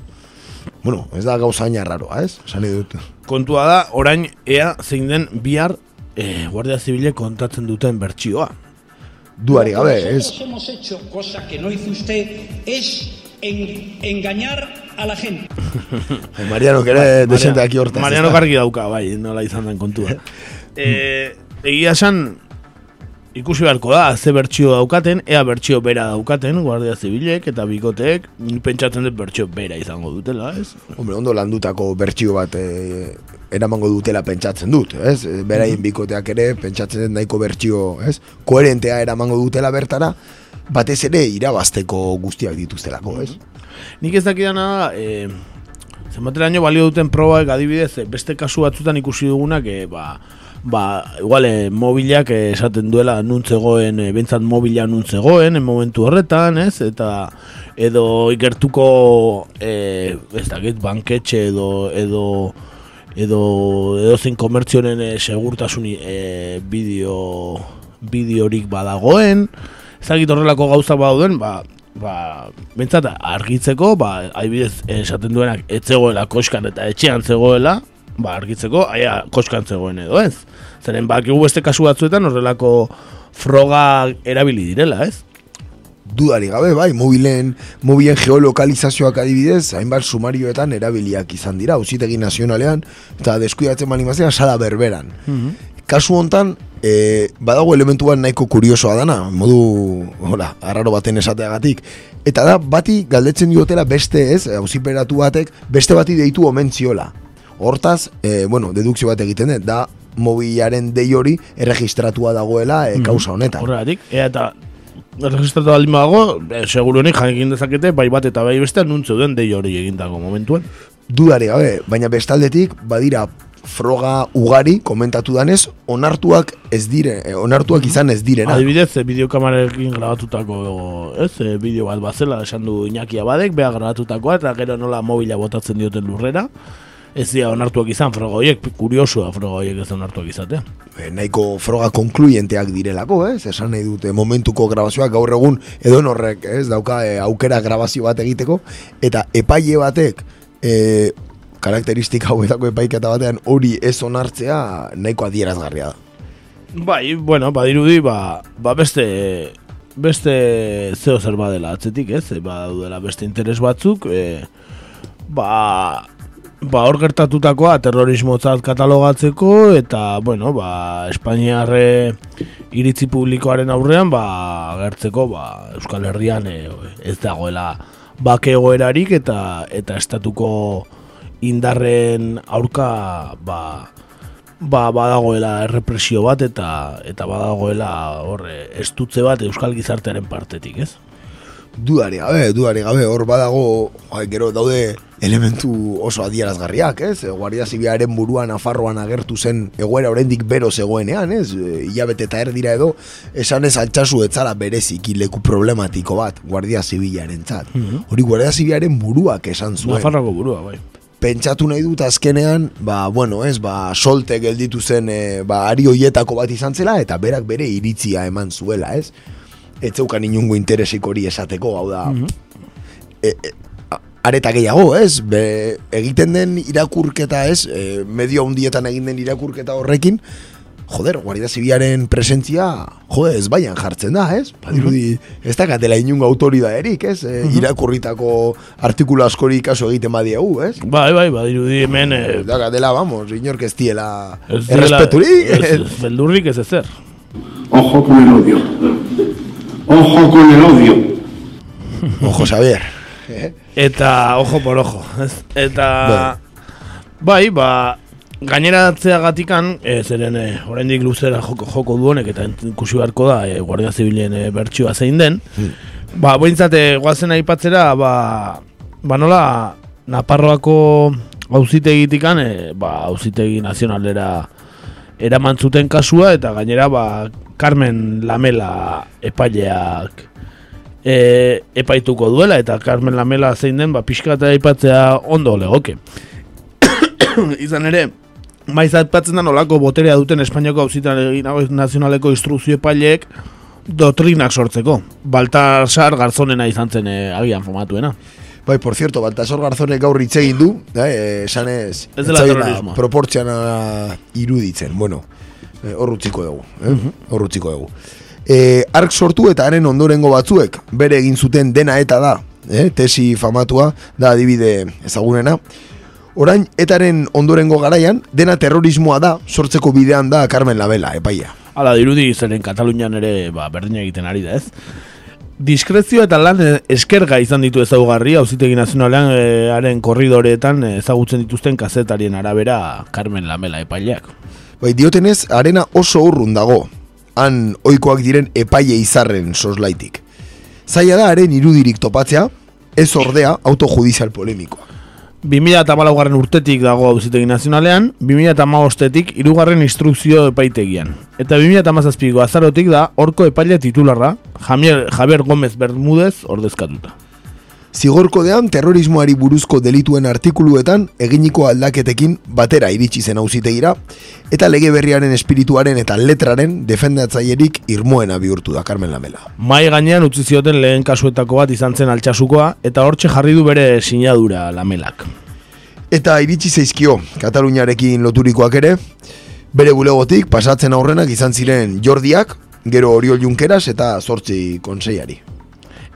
S1: Bueno, ez da gauzaina raroa, ez? Nahi dut.
S2: Kontua da, orain ea zein den bihar e, Guardia Zibile kontatzen duten bertsioa.
S1: Duari gabe, ez?
S7: Hemos hecho cosa que no hizo usted, es en- engañar a la gente.
S1: Eh, [LAUGHS] Mariano, kere desente aki hortaz.
S2: Mariano kargi dauka, bai, nola izan den kontua. [LAUGHS] e, egia esan, ikusi beharko da, ze bertsio daukaten, ea bertsio bera daukaten, Guardia Zibilek eta bikoteek, nik pentsatzen dut bertsio bera izango dutela, ez?
S1: Hombre, ondo landutako bertsio bat e, eramango dutela pentsatzen dut, ez? Beraien bikoteak ere pentsatzen dut nahiko bertsio, ez? Koherentea eramango dutela bertara, batez ere irabazteko guztiak dituztelako, ez?
S2: Nik ez dakidana da, e, zenbateraino balio duten probak adibidez, e, beste kasu batzutan ikusi dugunak, e, ba, ba, igual, e, mobilak esaten duela nuntzegoen, e, bentsat mobila nuntzegoen, en momentu horretan, ez? Eta edo ikertuko, e, ez dakit, banketxe edo, edo, edo, edo zein komertzionen e, segurtasuni e, bideo, bideorik badagoen, ez dakit horrelako gauza badauden, ba, ba, bentsat argitzeko, ba, adibidez esaten duenak etzegoela koskan eta etxean zegoela, ba, argitzeko, aia koskan zegoen edo ez. Zeren bakigu beste kasu batzuetan horrelako froga erabili direla, ez?
S1: Dudari gabe, bai, mobilen, mobilen geolokalizazioak adibidez, hainbat sumarioetan erabiliak izan dira, ausitegi nazionalean, eta deskuidatzen bali mazera, sala berberan. Kasu hontan, e, badago elementu bat nahiko kuriosoa dana, modu, hola, arraro baten esateagatik. Eta da, bati galdetzen diotela beste ez, auziperatu batek, beste bati deitu omen ziola. Hortaz, e, bueno, dedukzio bat egiten dut, da mobilaren dei hori erregistratua dagoela e, kausa honetan.
S2: Horregatik, eta registratu baldin badago, e, seguruenik jakin dezakete, bai bat eta bai beste nuntzeuden dei hori egindako momentuan.
S1: dudari gabe, baina bestaldetik badira froga ugari komentatu danez, onartuak ez dire, eh, onartuak izan ez direna.
S2: Adibidez, e, bideokamarekin grabatutako, ez, e, bideo bat bazela, esan du Iñaki Abadek, beha grabatutakoa, eta gero nola mobila botatzen dioten lurrera, ez dira onartuak izan froga horiek, kuriosoa froga horiek ez onartuak izatea.
S1: Eh, nahiko froga konkluyenteak direlako, ez? Esan nahi dute momentuko grabazioak gaur egun edo horrek, ez? Dauka eh, aukera grabazio bat egiteko eta epaile batek eh, karakteristika hauetako epaiketa batean hori ez onartzea nahiko adierazgarria da.
S2: Bai, bueno, badirudi, ba, ba beste beste zeo zer badela atzetik, ez? Ba, daudela beste interes batzuk, e, ba, ba hor gertatutakoa terrorismotzat katalogatzeko eta, bueno, ba, Espainiarre iritzi publikoaren aurrean, ba, agertzeko, ba, Euskal Herrian e, ez dagoela bake egoerarik eta eta estatuko indarren aurka, ba, ba, badagoela errepresio bat eta eta badagoela horre estutze bat euskal gizartearen partetik, ez?
S1: Dudari gabe, dudari gabe, hor badago, gero daude elementu oso adierazgarriak, ez? E, Guardia Zibilaren buruan Nafarroan agertu zen egoera oraindik bero zegoenean, ez? E, Hilabete eta erdira edo, esan ez altxasu etzala bereziki leku problematiko bat Guardia Zibilaren tzat. Hori Guardia Zibilaren buruak esan zuen.
S2: Nafarroko burua, bai.
S1: Pentsatu nahi dut azkenean, ba, bueno, ez, ba, solte gelditu zen, e, ba, ari hoietako bat izan zela, eta berak bere iritzia eman zuela, ez? Ez zeukan inungo interesik hori esateko, hau da, e, e, a- areta gehiago, ez? Be, egiten den irakurketa, ez? E, medio handietan egin den irakurketa horrekin, joder, Guardia Zibiaren presentzia, jode, ez baian jartzen da, ez? Badirudi, ez dakatela inungo autoridaderik, ez? E, irakurritako artikulu askori kaso egiten badiegu, ez?
S2: Bai, bai, badirudi hemen e,
S1: Dakatela, vamos, inork ez diela errespeturik.
S2: ez, beldurrik ez ezer.
S8: Ojo con el odio. Ojo con el odio.
S1: Ojo, Xavier.
S2: Eta ojo por ojo? Eta bai, ba gaineratzeagatikan, e, zeren e, oraindik luzera joko, joko du honek eta ikusi beharko da e, Guardia Zibilen e, bertsioa zein den. Ba, bointzat, e, goazen aipatzera, ba, ba nola Naparroako auzitegitikan, e, ba, auzitegi nazionalera eraman zuten kasua eta gainera ba Carmen Lamela epaileak e, epaituko duela, eta Carmen Lamela zein den, ba, pixka eta aipatzea ondo legoke. [COUGHS] Izan ere, maiz aipatzen da nolako boterea duten Espainiako hauzitan nazionaleko instrukzio epaileek dotrinak sortzeko. Baltasar garzonena izan zen e, agian formatuena.
S1: Bai, por cierto, Baltasar Garzonek gaur hitz egin du, eh, esan ez,
S2: dela
S1: etzaiola
S2: terrorismoa.
S1: proportzionala iruditzen, bueno, eh, hor utziko dugu, eh? hor utziko dugu. Eh, ark sortu eta haren ondorengo batzuek, bere egin zuten dena eta da, eh? tesi famatua, da adibide ezagunena, Orain, etaren ondorengo garaian, dena terrorismoa da, sortzeko bidean da Carmen Labela, epaia.
S2: Hala dirudi zeren Katalunian ere ba, berdina egiten ari da ez. Diskrezio eta lan eskerga izan ditu ezaugarri, auzitegi nazionalean eh, haren korridoreetan ezagutzen dituzten kazetarien arabera Carmen Lamela epaileak.
S1: Bai, diotenez, arena oso urrun dago, han oikoak diren epaile izarren soslaitik. Zaila da haren irudirik topatzea, ez ordea autojudizial polemikoa.
S2: 2008 garren urtetik dago auzitegi nazionalean, 2008etik irugarren instrukzio epaitegian. Eta 2008ko azarotik da horko epaile titularra, Javier, Javier Gómez Bermúdez ordezkatuta.
S1: Zigorkodean terrorismoari buruzko delituen artikuluetan eginiko aldaketekin batera iritsi zen auzitegira eta lege berriaren espirituaren eta letraren defendatzailerik irmoena bihurtu da Carmen Lamela.
S2: Mai gainean utzi zioten lehen kasuetako bat izan zen altxasukoa eta hortxe jarri du bere sinadura lamelak.
S1: Eta iritsi zaizkio Kataluniarekin loturikoak ere, bere bulegotik pasatzen aurrenak izan ziren Jordiak, gero Oriol Junqueras eta Zortzi konseiari.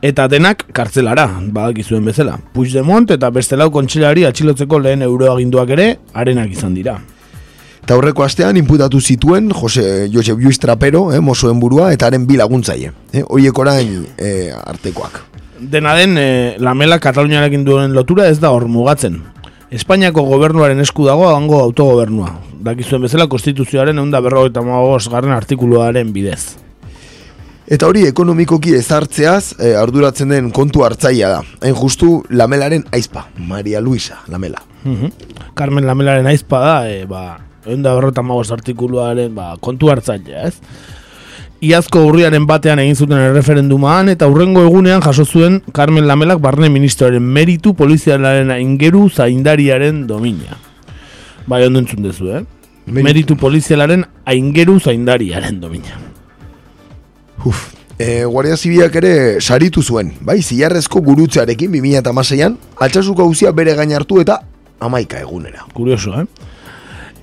S2: Eta denak kartzelara, badakizuen bezala. Puigdemont eta beste lau kontseilari atxilotzeko lehen euroaginduak ere, arenak izan dira.
S1: Eta aurreko astean inputatu zituen Jose Josep Luis Trapero, eh, mozoen burua, eta haren bi laguntzaile. Eh, Oiek orain eh, artekoak.
S2: Dena den, e, lamela Kataluniarekin duen lotura ez da hor mugatzen. Espainiako gobernuaren esku dago hango autogobernua. Dakizuen bezala konstituzioaren egun da berrogeita garren artikuluaren bidez.
S1: Eta hori ekonomikoki ezartzeaz eh, arduratzen den kontu hartzaia da. Hain justu Lamelaren aizpa, Maria Luisa Lamela.
S2: Mhm. Carmen Lamelaren aizpa da, e, ba, egun da berrogeita artikuluaren ba, kontu hartzailea, ez? Iazko urriaren batean egin zuten erreferendumaan eta hurrengo egunean jaso zuen Carmen Lamelak barne ministroaren meritu polizialaren aingeru zaindariaren domina. Bai, ondo entzun dezu, eh? Meritu polizialaren aingeru zaindariaren domina.
S1: Uf, e, Guardia Zibiak ere saritu zuen, bai, zilarrezko gurutzearekin 2006an, altxasuko hauzia bere gain hartu eta amaika egunera.
S2: Kurioso, eh?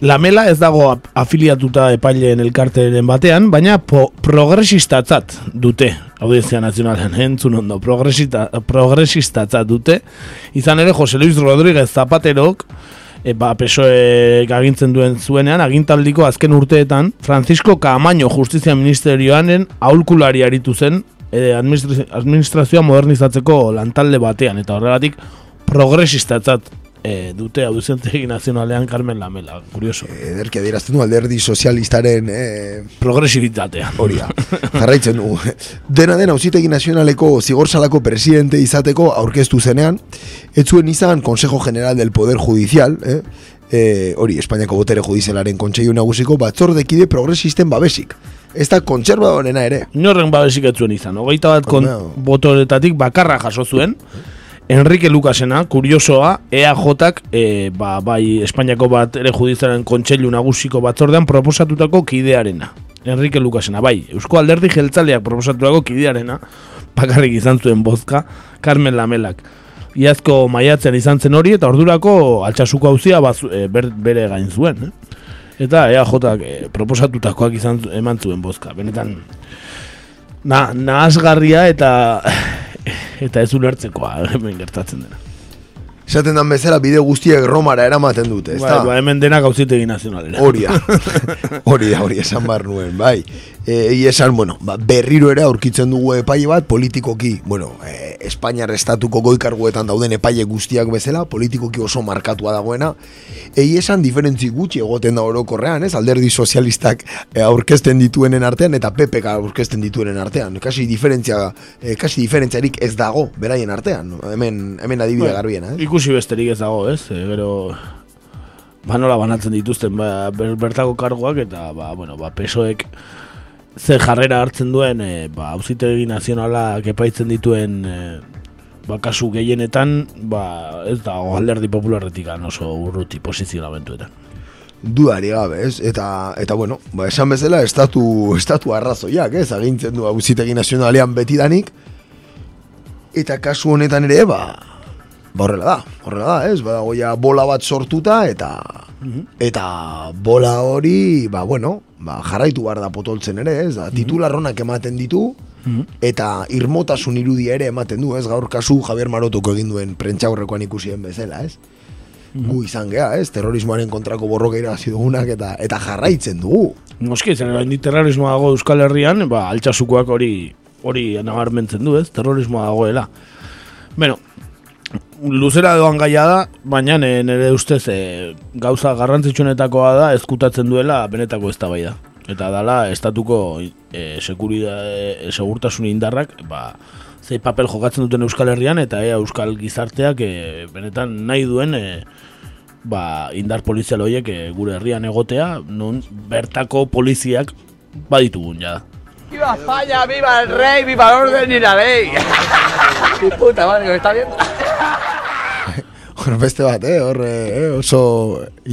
S2: Lamela ez dago afiliatuta epaileen elkarteren batean, baina po, progresistatzat dute, audientzia nazionalean, [LAUGHS] entzun ondo, progresista, progresistatzat dute, izan ere Jose Luis Rodríguez Zapaterok, e, ba, PSOE agintzen duen zuenean, agintaldiko azken urteetan, Francisco Caamaño Justizia Ministerioanen aholkulari aritu zen e, administra administrazioa modernizatzeko lantalde batean, eta horregatik progresistatzat e, dute audizentegi nazionalean Carmen Lamela, kurioso.
S1: Ederki adierazten du alderdi sozialistaren eh,
S2: Progresibitatea.
S1: hori. Jarraitzen du. Dena den auzitegi nazionaleko zigorsalako presidente izateko aurkeztu zenean, ez zuen izan Consejo General del Poder Judicial, eh? Eh, hori, Espainiako botere judizialaren kontseilu nagusiko batzordekide progresisten babesik. Ez da kontserbadorena ere.
S2: Inorren babesik ez zuen izan. Hogeita bat kon,
S1: Hombre.
S2: botoretatik bakarra jaso zuen. Enrique Lucasena, kuriosoa, EAJak, e, ba, bai Espainiako bat ere judizialen kontseilu nagusiko batzordean proposatutako kidearena. Enrique Lucasena, bai, Eusko Alderdi Jeltzaleak proposatutako kidearena, bakarrik izan zuen bozka, Carmen Lamelak. Iazko maiatzean izan zen hori, eta ordurako altxasuko hauzia bazu, e, ber, bere gain zuen. Eh? Eta EAJak e, proposatutakoak izan eman zuen bozka. Benetan, na, nahasgarria eta eta ez ulertzekoa [LAUGHS] hemen gertatzen dena.
S1: Esaten dan bezala bide guztiek Romara eramaten dute, ez
S2: Bai, ba, hemen denak gauzitegi nazionalera.
S1: Hori da. [LAUGHS] Hori da, hori esan bar nuen, bai. E, egi esan, bueno, ba, berriro ere aurkitzen dugu epaile bat politikoki, bueno, e, Espainiar estatuko goikarguetan dauden epaile guztiak bezala, politikoki oso markatua dagoena. Egi esan diferentzi gutxi egoten da orokorrean, ez? Alderdi sozialistak e, aurkezten dituenen artean eta PPK aurkezten dituenen artean. Kasi diferentzia, e, kasi diferentziarik ez dago beraien artean. Hemen, hemen adibide
S2: Bai,
S1: garbiena, ez?
S2: Ikusi besterik ez dago, ez? E, gero ba nola banatzen dituzten ba, ber, bertako karguak eta ba, bueno, ba, pesoek ze jarrera hartzen duen e, ba, auzitegi nazionala epaitzen dituen e, ba, kasu gehienetan ba, ez da alderdi popularretik oso urruti posizionamentuetan.
S1: Dudari gabe, ez? Eta, eta bueno, ba, esan bezala, estatu, estatu arrazoiak, ez? Agintzen du auzitegi nazionalean betidanik. Eta kasu honetan ere, ba, ba horrela da, horrela da, ez? Ba, goia bola bat sortuta, eta eta bola hori, ba, bueno, ba, jarraitu behar da potoltzen ere, ez? Da, titular honak ematen ditu, eta irmotasun irudia ere ematen du, ez? Gaur kasu Javier Marotoko egin duen prentxaurrekoan ikusien bezala, ez? Gu izan gea, ez? Terrorismoaren kontrako borrokeira hasi dugunak eta eta jarraitzen dugu.
S2: Noski, zen oraindik terrorismoa dago Euskal Herrian, ba, altxasukoak hori hori nabarmentzen du, ez? Terrorismoa dagoela. Bueno, luzera doan gaia da, baina nire ustez e, gauza garrantzitsuenetakoa da ezkutatzen duela benetako eztabaida. Eta dala estatuko e, sekurida- e, segurtasun indarrak, ba, zei papel jokatzen duten Euskal Herrian eta ea Euskal gizarteak e, benetan nahi duen e, ba, indar polizial horiek e, gure herrian egotea, nun bertako poliziak baditugun ja.
S9: ¡Viva España! ¡Viva el rey! ¡Viva el orden y la ley! ¡Mi [LAUGHS] puta madre, me está viendo!
S1: Hor beste bat, eh? Hor eh, oso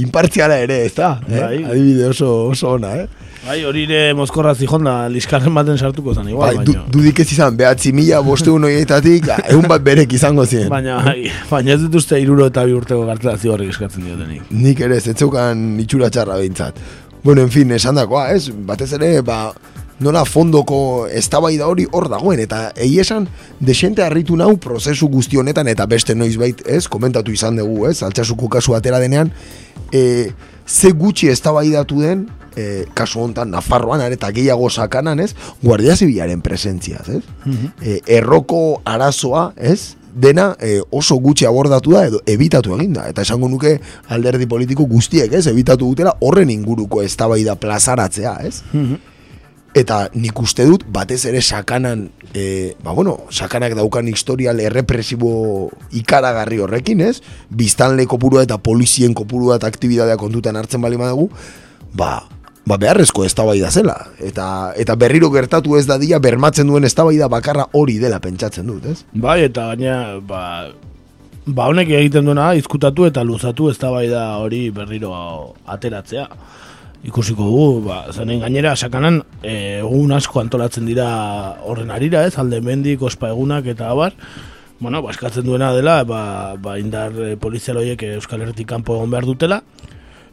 S1: impartziala ere, ez da? Eh?
S2: Bai.
S1: Adibide oso, oso ona, eh?
S2: Bai, hori ere mozkorra zijonda, liskarren baten sartuko zen, igual,
S1: Bai, du, dudik ez izan, behatzi mila bosteun horietatik, [LAUGHS] egun bat berek izango ziren.
S2: Baina, bai, baina ez dituzte iruro eta bi urteko kartelazio horrek eskatzen diotenik.
S1: Nik ere, ez zeukan itxura txarra behintzat. Bueno, en fin, esan dakoa, ez? Batez ere, ba, nola fondoko eztabaida hori hor dagoen, eta egi esan, desente harritu nau prozesu guzti honetan, eta beste noizbait, ez? Komentatu izan dugu, ez? Altxasuko kasu atera denean, e, ze gutxi eztabaidatu den, e, kasu hontan Nafarroan eta gehiago sakanan, ez? Guardia Zibilaren presentziaz, ez? e, erroko arazoa, ez? Dena e, oso gutxi abordatu da edo ebitatu egin da. Eta esango nuke alderdi politiko guztiek, ez? Ebitatu dutela horren inguruko eztabaida plazaratzea, ez? Eta nik uste dut, batez ere sakanan, e, ba bueno, sakanak daukan historial errepresibo ikaragarri horrekin, ez? Biztanle kopurua eta polizien kopurua eta aktibidadea kontutan hartzen bali badugu, ba, ba beharrezko eztabaida zela. Eta, eta berriro gertatu ez dadia bermatzen duen eztabaida bakarra hori dela pentsatzen dut, ez?
S2: Bai, eta gaina, ba, ba honek egiten duena izkutatu eta luzatu eztabaida hori berriro ateratzea. Ikusiko dugu, ba, zanen gainera, sakanan, e, egun asko antolatzen dira horren arira, ez, alde mendik, ospa egunak eta abar, bueno, ba, eskatzen duena dela, ba, ba indar e, polizial horiek Euskal Herritik kanpo egon behar dutela,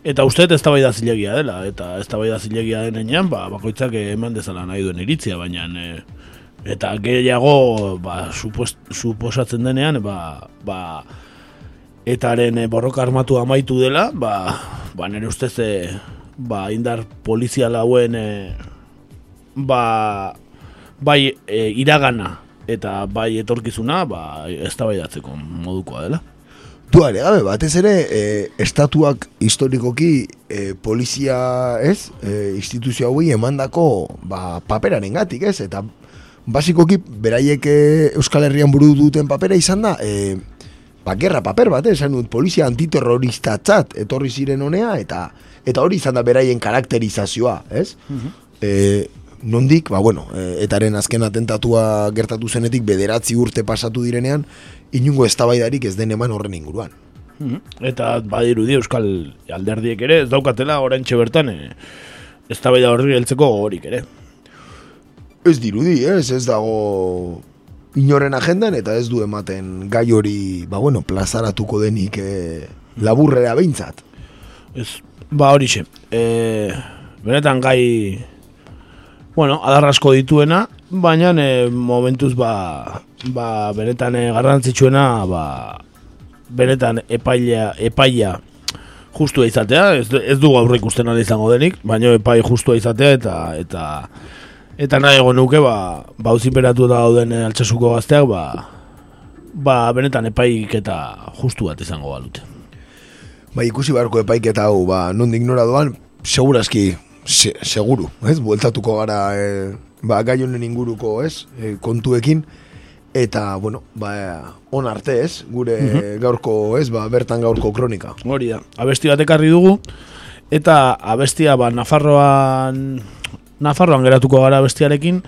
S2: Eta uste ez eztabaida zilegia dela, eta eztabaida zilegia denean, ba, bakoitzak eman dezala nahi duen iritzia, baina e, eta gehiago ba, supost, suposatzen denean, ba, ba, etaren e, borroka armatu amaitu dela, ba, ba nire ustez e, ba, indar polizial hauen e, ba, bai e, iragana eta bai etorkizuna ba, eztabaidatzeko modukoa dela.
S1: Duare gabe, batez ere, e, estatuak historikoki e, polizia, ez, e, instituzio hauei emandako ba, paperaren gatik, ez, eta basikoki beraiek Euskal Herrian buru duten papera izan da, e, ba, gerra paper bat, eh, dut, polizia antiterroristatzat etorri ziren honea, eta eta hori izan da beraien karakterizazioa, ez? E, nondik, ba, bueno, e, etaren azken atentatua gertatu zenetik bederatzi urte pasatu direnean, inungo eztabaidarik ez den eman horren inguruan.
S2: Eta badirudi Euskal alderdiek ere, ez daukatela oraintxe bertan e, eztabaida horri heltzeko gogorik ere.
S1: Ez dirudi, ez, ez dago inoren agendan eta ez du ematen gai hori, ba bueno, plazaratuko denik e, laburrera behintzat.
S2: Ez, ba horixe. E, benetan gai, bueno, adarrasko dituena, baina e, momentuz ba, ba benetan e, garrantzitsuena, ba, benetan epaila, epaia justua izatea, ez, ez du aurre ikusten ari izango denik, baina epai justua izatea eta eta eta nahi egon nuke, ba, ba auziperatu dauden altsasuko gazteak, ba, ba benetan epaik eta justu bat izango balute.
S1: Ba, ikusi beharko epaiketa hau, ba, nondik nora doan, segurazki, se, seguru, ez? Bueltatuko gara, e, ba, gai honen inguruko, ez? E, kontuekin, eta, bueno, ba, on arte, ez? Gure gaurko, ez? Ba, bertan gaurko kronika.
S2: Hori da, abesti bat ekarri dugu, eta abestia ba, Nafarroan Nafarroan geratuko gara bestiarekin,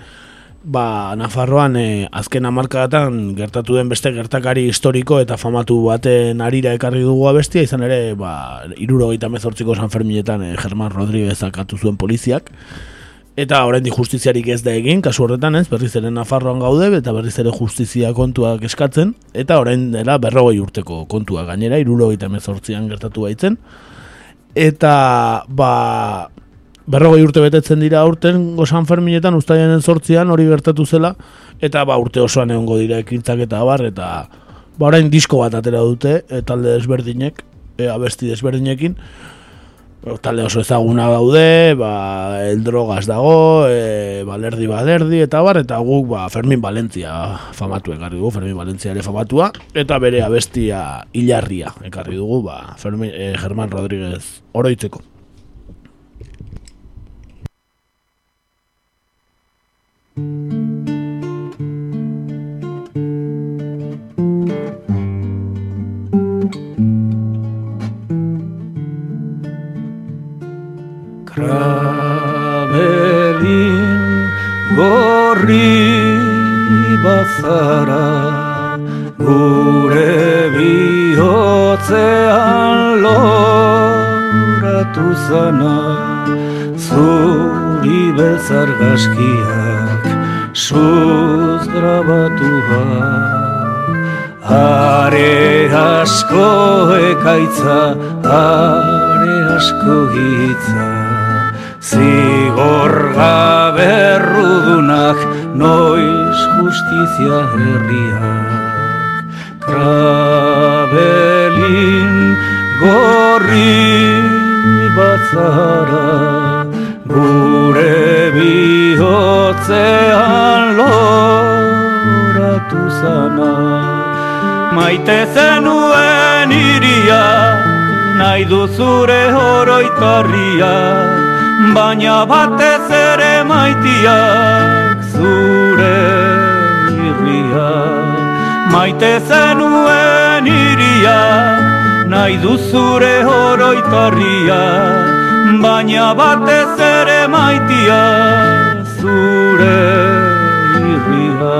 S2: ba, Nafarroan e, azken amarkadatan gertatu den beste gertakari historiko eta famatu baten arira ekarri dugu bestia, izan ere, ba, irurogeita mezortziko San Ferminetan e, Germán Rodríguez akatu zuen poliziak, Eta oraindik justiziarik ez da egin, kasu horretan ez, berriz ere Nafarroan gaude, eta berriz ere justizia kontuak eskatzen, eta orain dela berrogei urteko kontua gainera, irurogeita mezortzian gertatu baitzen. Eta, ba, berrogei urte betetzen dira aurten San Ferminetan, ustaianen sortzian hori gertatu zela, eta ba, urte osoan egongo dira ekintzak eta abar, eta ba, orain disko bat atera dute, e, talde desberdinek, e, abesti desberdinekin, talde oso ezaguna daude, ba, el drogas dago, e, balerdi balerdi, eta bar, eta guk ba, Fermin Valentzia famatu ekarri dugu, Fermin Valentzia ere famatua, eta bere abestia hilarria ekarri dugu, ba, Fermin, e, Germán Rodríguez oroitzeko.
S10: Krabelin gorri bazara Gure bihotzean loratu zana Zuri bezar gaskiak suz grabatua Are asko ekaitza, are asko hitza. Zigor gabe errudunak noiz justizia herriak Krabelin gorri batzara Gure bihotzean loratu zana Maite zenuen iria, nahi duzure horoitarria Baina batez ere maitiak zure irria Maite zenuen iria, nahi duzure horoitarria Baina batez ere maitia zure irria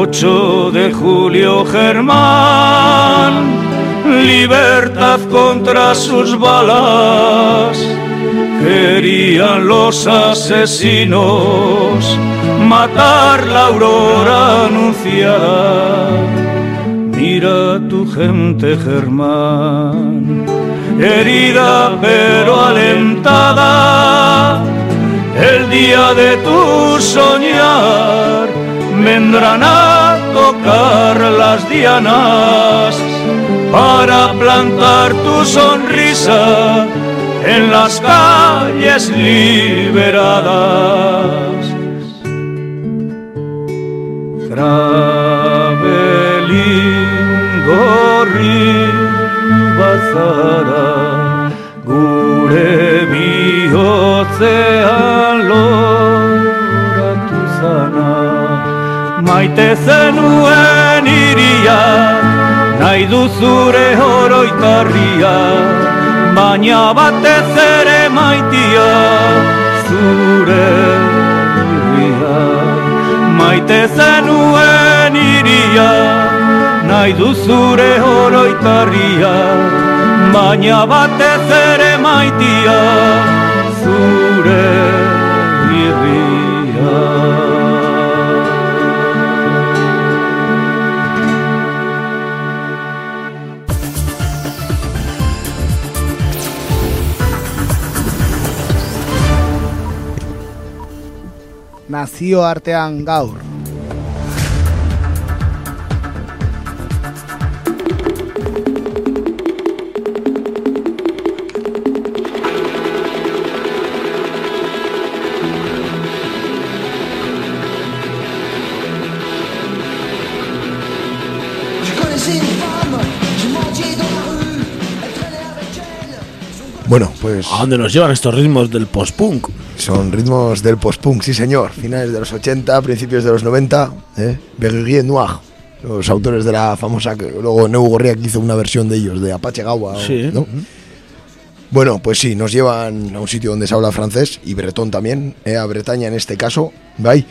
S10: 8 de julio Germán, libertad contra sus balas. Querían los asesinos matar la aurora anunciada. Mira tu gente Germán, herida pero alentada. El día de tu soñar vendrán a tocar las dianas para plantar tu sonrisa en las calles liberadas. Bazara gure bihotzean loratu zana maite zenuen iria, nahi duzure horoitarria, baina batez ere maitia zure irria. Maite zenuen iria, nahi duzure horoitarria, baina batez ere maitia zure irria.
S3: nazio artean gaur.
S1: Bueno, pues...
S2: ¿A dónde nos llevan estos ritmos del post-punk?
S1: Son ritmos del post-punk, sí señor. Finales de los 80, principios de los 90. ¿eh? Berguier Noir. Los autores de la famosa... que Luego Neu Gorriak hizo una versión de ellos, de Apache Gawa.
S2: Sí.
S1: ¿no? Bueno, pues sí, nos llevan a un sitio donde se habla francés y bretón también, eh, a Bretaña en este caso. ¿vai?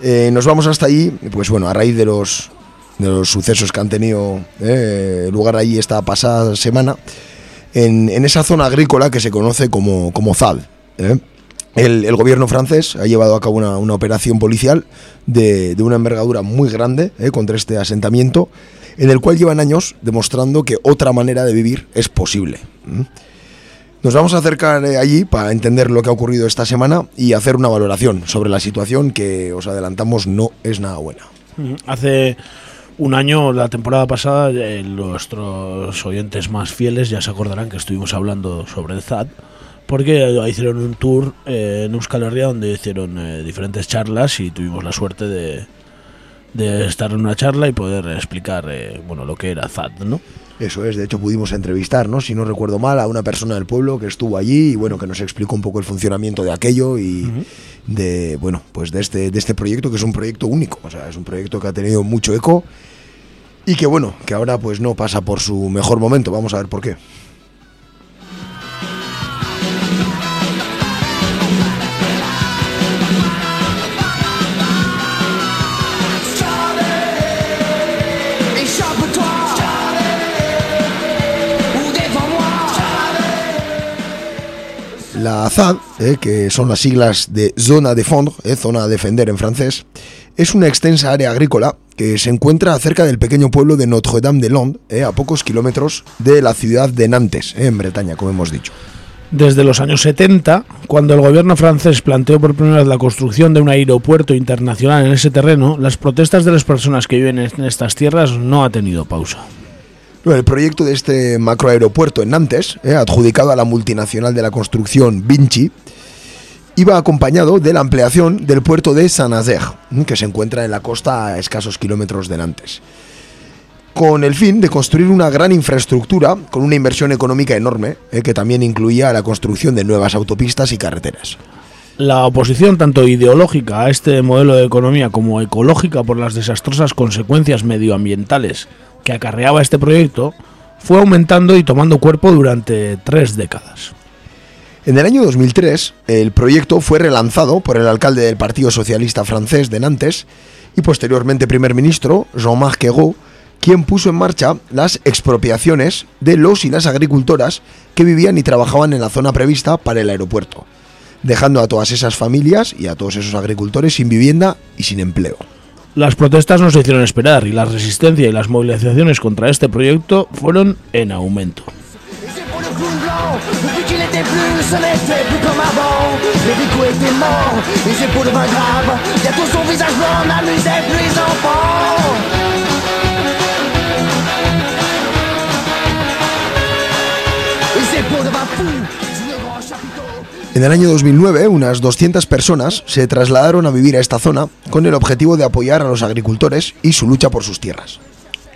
S1: Eh, nos vamos hasta allí, pues bueno, a raíz de los, de los sucesos que han tenido eh, lugar allí esta pasada semana, en, esa zona agrícola que se conoce como, como ZAD. ¿eh? El, gobierno francés ha llevado a cabo una, operación policial de, de una envergadura muy grande ¿eh? contra este asentamiento, en el cual llevan años demostrando que otra manera de vivir es posible. Nos vamos a acercar eh, allí para entender lo que ha ocurrido esta semana y hacer una valoración sobre la situación que os adelantamos no es nada buena.
S2: Hace un año, la temporada pasada, eh, nuestros oyentes más fieles ya se acordarán que estuvimos hablando sobre el ZAD, porque hicieron un tour eh, en Euskal Herria donde hicieron eh, diferentes charlas y tuvimos la suerte de, de estar en una charla y poder explicar eh, bueno, lo que era ZAD, ¿no?
S1: Eso es, de hecho pudimos entrevistar, ¿no? si no recuerdo mal, a una persona del pueblo que estuvo allí y bueno, que nos explicó un poco el funcionamiento de aquello y de bueno, pues de este de este proyecto que es un proyecto único, o sea, es un proyecto que ha tenido mucho eco y que bueno, que ahora pues no pasa por su mejor momento, vamos a ver por qué. La ZAD, eh, que son las siglas de Zona de Fond, eh, zona a defender en francés, es una extensa área agrícola que se encuentra cerca del pequeño pueblo de Notre-Dame-de-Lond, eh, a pocos kilómetros de la ciudad de Nantes, eh, en Bretaña, como hemos dicho.
S2: Desde los años 70, cuando el gobierno francés planteó por primera vez la construcción de un aeropuerto internacional en ese terreno, las protestas de las personas que viven en estas tierras no ha tenido pausa.
S1: El proyecto de este macroaeropuerto en Nantes, eh, adjudicado a la multinacional de la construcción Vinci, iba acompañado de la ampliación del puerto de Saint-Nazaire, mm, que se encuentra en la costa a escasos kilómetros de Nantes, con el fin de construir una gran infraestructura con una inversión económica enorme, eh, que también incluía la construcción de nuevas autopistas y carreteras.
S2: La oposición tanto ideológica a este modelo de economía como ecológica por las desastrosas consecuencias medioambientales que acarreaba este proyecto fue aumentando y tomando cuerpo durante tres décadas.
S1: En el año 2003, el proyecto fue relanzado por el alcalde del Partido Socialista francés de Nantes y posteriormente primer ministro, Jean-Marc Ayrault, quien puso en marcha las expropiaciones de los y las agricultoras que vivían y trabajaban en la zona prevista para el aeropuerto, dejando a todas esas familias y a todos esos agricultores sin vivienda y sin empleo.
S2: Las protestas no se hicieron esperar y la resistencia y las movilizaciones contra este proyecto fueron en aumento.
S1: En el año 2009, unas 200 personas se trasladaron a vivir a esta zona con el objetivo de apoyar a los agricultores y su lucha por sus tierras.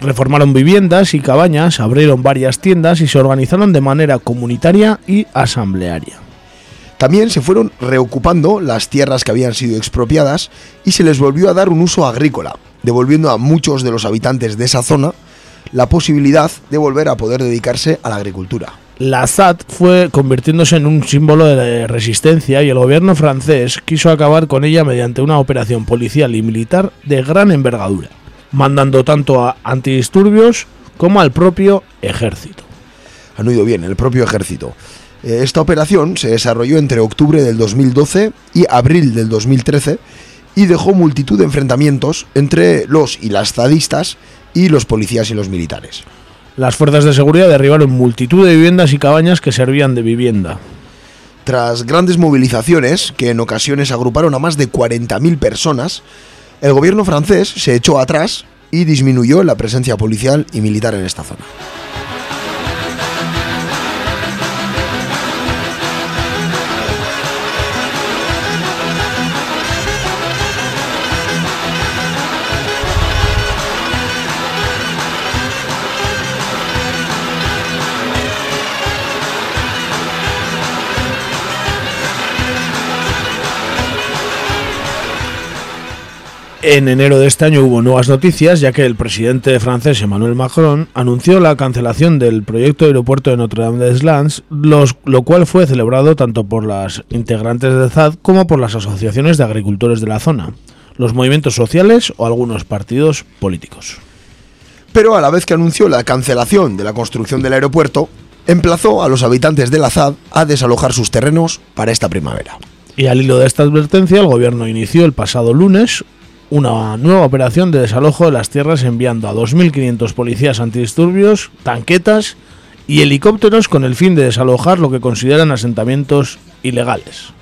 S2: Reformaron viviendas y cabañas, abrieron varias tiendas y se organizaron de manera comunitaria y asamblearia.
S1: También se fueron reocupando las tierras que habían sido expropiadas y se les volvió a dar un uso agrícola, devolviendo a muchos de los habitantes de esa zona la posibilidad de volver a poder dedicarse a la agricultura.
S2: La ZAD fue convirtiéndose en un símbolo de resistencia y el gobierno francés quiso acabar con ella mediante una operación policial y militar de gran envergadura, mandando tanto a antidisturbios como al propio ejército.
S1: Han oído bien, el propio ejército. Eh, Esta operación se desarrolló entre octubre del 2012 y abril del 2013 y dejó multitud de enfrentamientos entre los y las zadistas y los policías y los militares.
S2: Las fuerzas de seguridad derribaron multitud de viviendas y cabañas que servían de vivienda.
S1: Tras grandes movilizaciones, que en ocasiones agruparon a más de 40.000 personas, el gobierno francés se echó atrás y disminuyó la presencia policial y militar en esta zona.
S2: En enero de este año hubo nuevas noticias, ya que el presidente francés Emmanuel Macron anunció la cancelación del proyecto de aeropuerto de Notre Dame des Lands, los, lo cual fue celebrado tanto por las integrantes de ZAD como por las asociaciones de agricultores de la zona, los movimientos sociales o algunos partidos políticos.
S1: Pero a la vez que anunció la cancelación de la construcción del aeropuerto, emplazó a los habitantes de la ZAD a desalojar sus terrenos para esta primavera.
S2: Y al hilo de esta advertencia, el gobierno inició el pasado lunes una nueva operación de desalojo de las tierras enviando a 2.500 policías antidisturbios, tanquetas y helicópteros con el fin de desalojar lo que consideran asentamientos ilegales.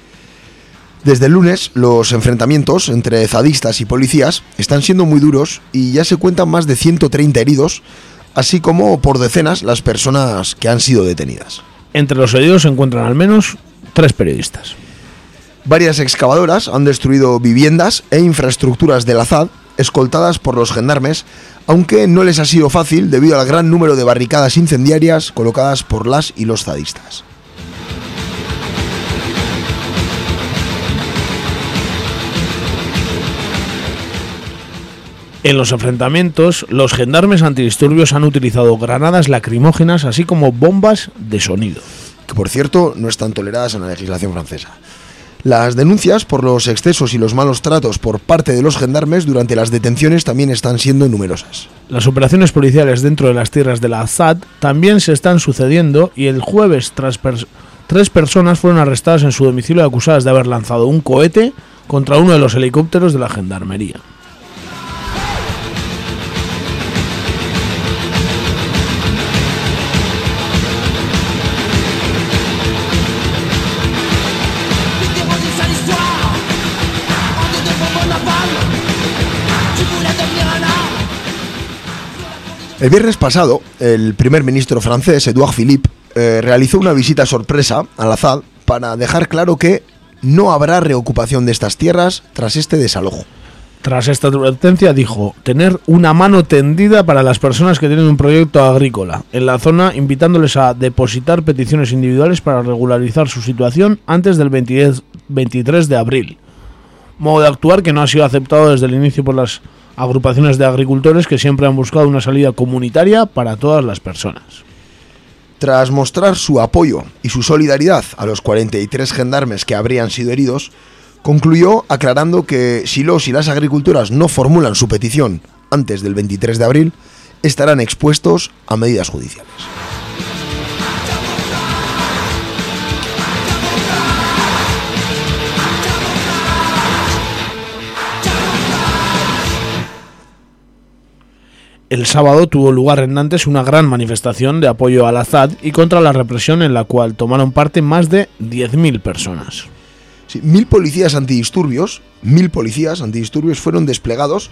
S1: Desde el lunes, los enfrentamientos entre zadistas y policías están siendo muy duros y ya se cuentan más de 130 heridos, así como por decenas las personas que han sido detenidas.
S2: Entre los heridos se encuentran al menos tres periodistas.
S1: Varias excavadoras han destruido viviendas e infraestructuras de la ZAD, escoltadas por los gendarmes, aunque no les ha sido fácil debido al gran número de barricadas incendiarias colocadas por las y los zadistas.
S2: En los enfrentamientos, los gendarmes antidisturbios han utilizado granadas lacrimógenas así como bombas de sonido.
S1: que por cierto no están toleradas en la legislación francesa. Las denuncias por los excesos y los malos tratos por parte de los gendarmes durante las detenciones también están siendo numerosas.
S2: Las operaciones policiales dentro de las tierras de la Assad también se están sucediendo y el jueves tres personas fueron arrestadas en su domicilio acusadas de haber lanzado un cohete contra uno de los helicópteros de la gendarmería.
S1: El viernes pasado, el primer ministro francés, Edouard Philippe, eh, realizó una visita sorpresa a la ZAD para dejar claro que no habrá reocupación de estas tierras tras este desalojo.
S2: Tras esta advertencia dijo tener una mano tendida para las personas que tienen un proyecto agrícola en la zona, invitándoles a depositar peticiones individuales para regularizar su situación antes del 20 23 de abril. Modo de actuar que no ha sido aceptado desde el inicio por las agrupaciones de agricultores que siempre han buscado una salida comunitaria para todas las personas.
S1: Tras mostrar su apoyo y su solidaridad a los 43 gendarmes que habrían sido heridos, concluyó aclarando que si los y las agricultoras no formulan su petición antes del 23 de abril, estarán expuestos a medidas judiciales.
S2: El sábado tuvo lugar en Nantes una gran manifestación de apoyo al Azad y contra la represión en la cual tomaron parte más de 10.000 personas.
S1: Sí, mil policías antidisturbios, mil policías antidisturbios fueron desplegados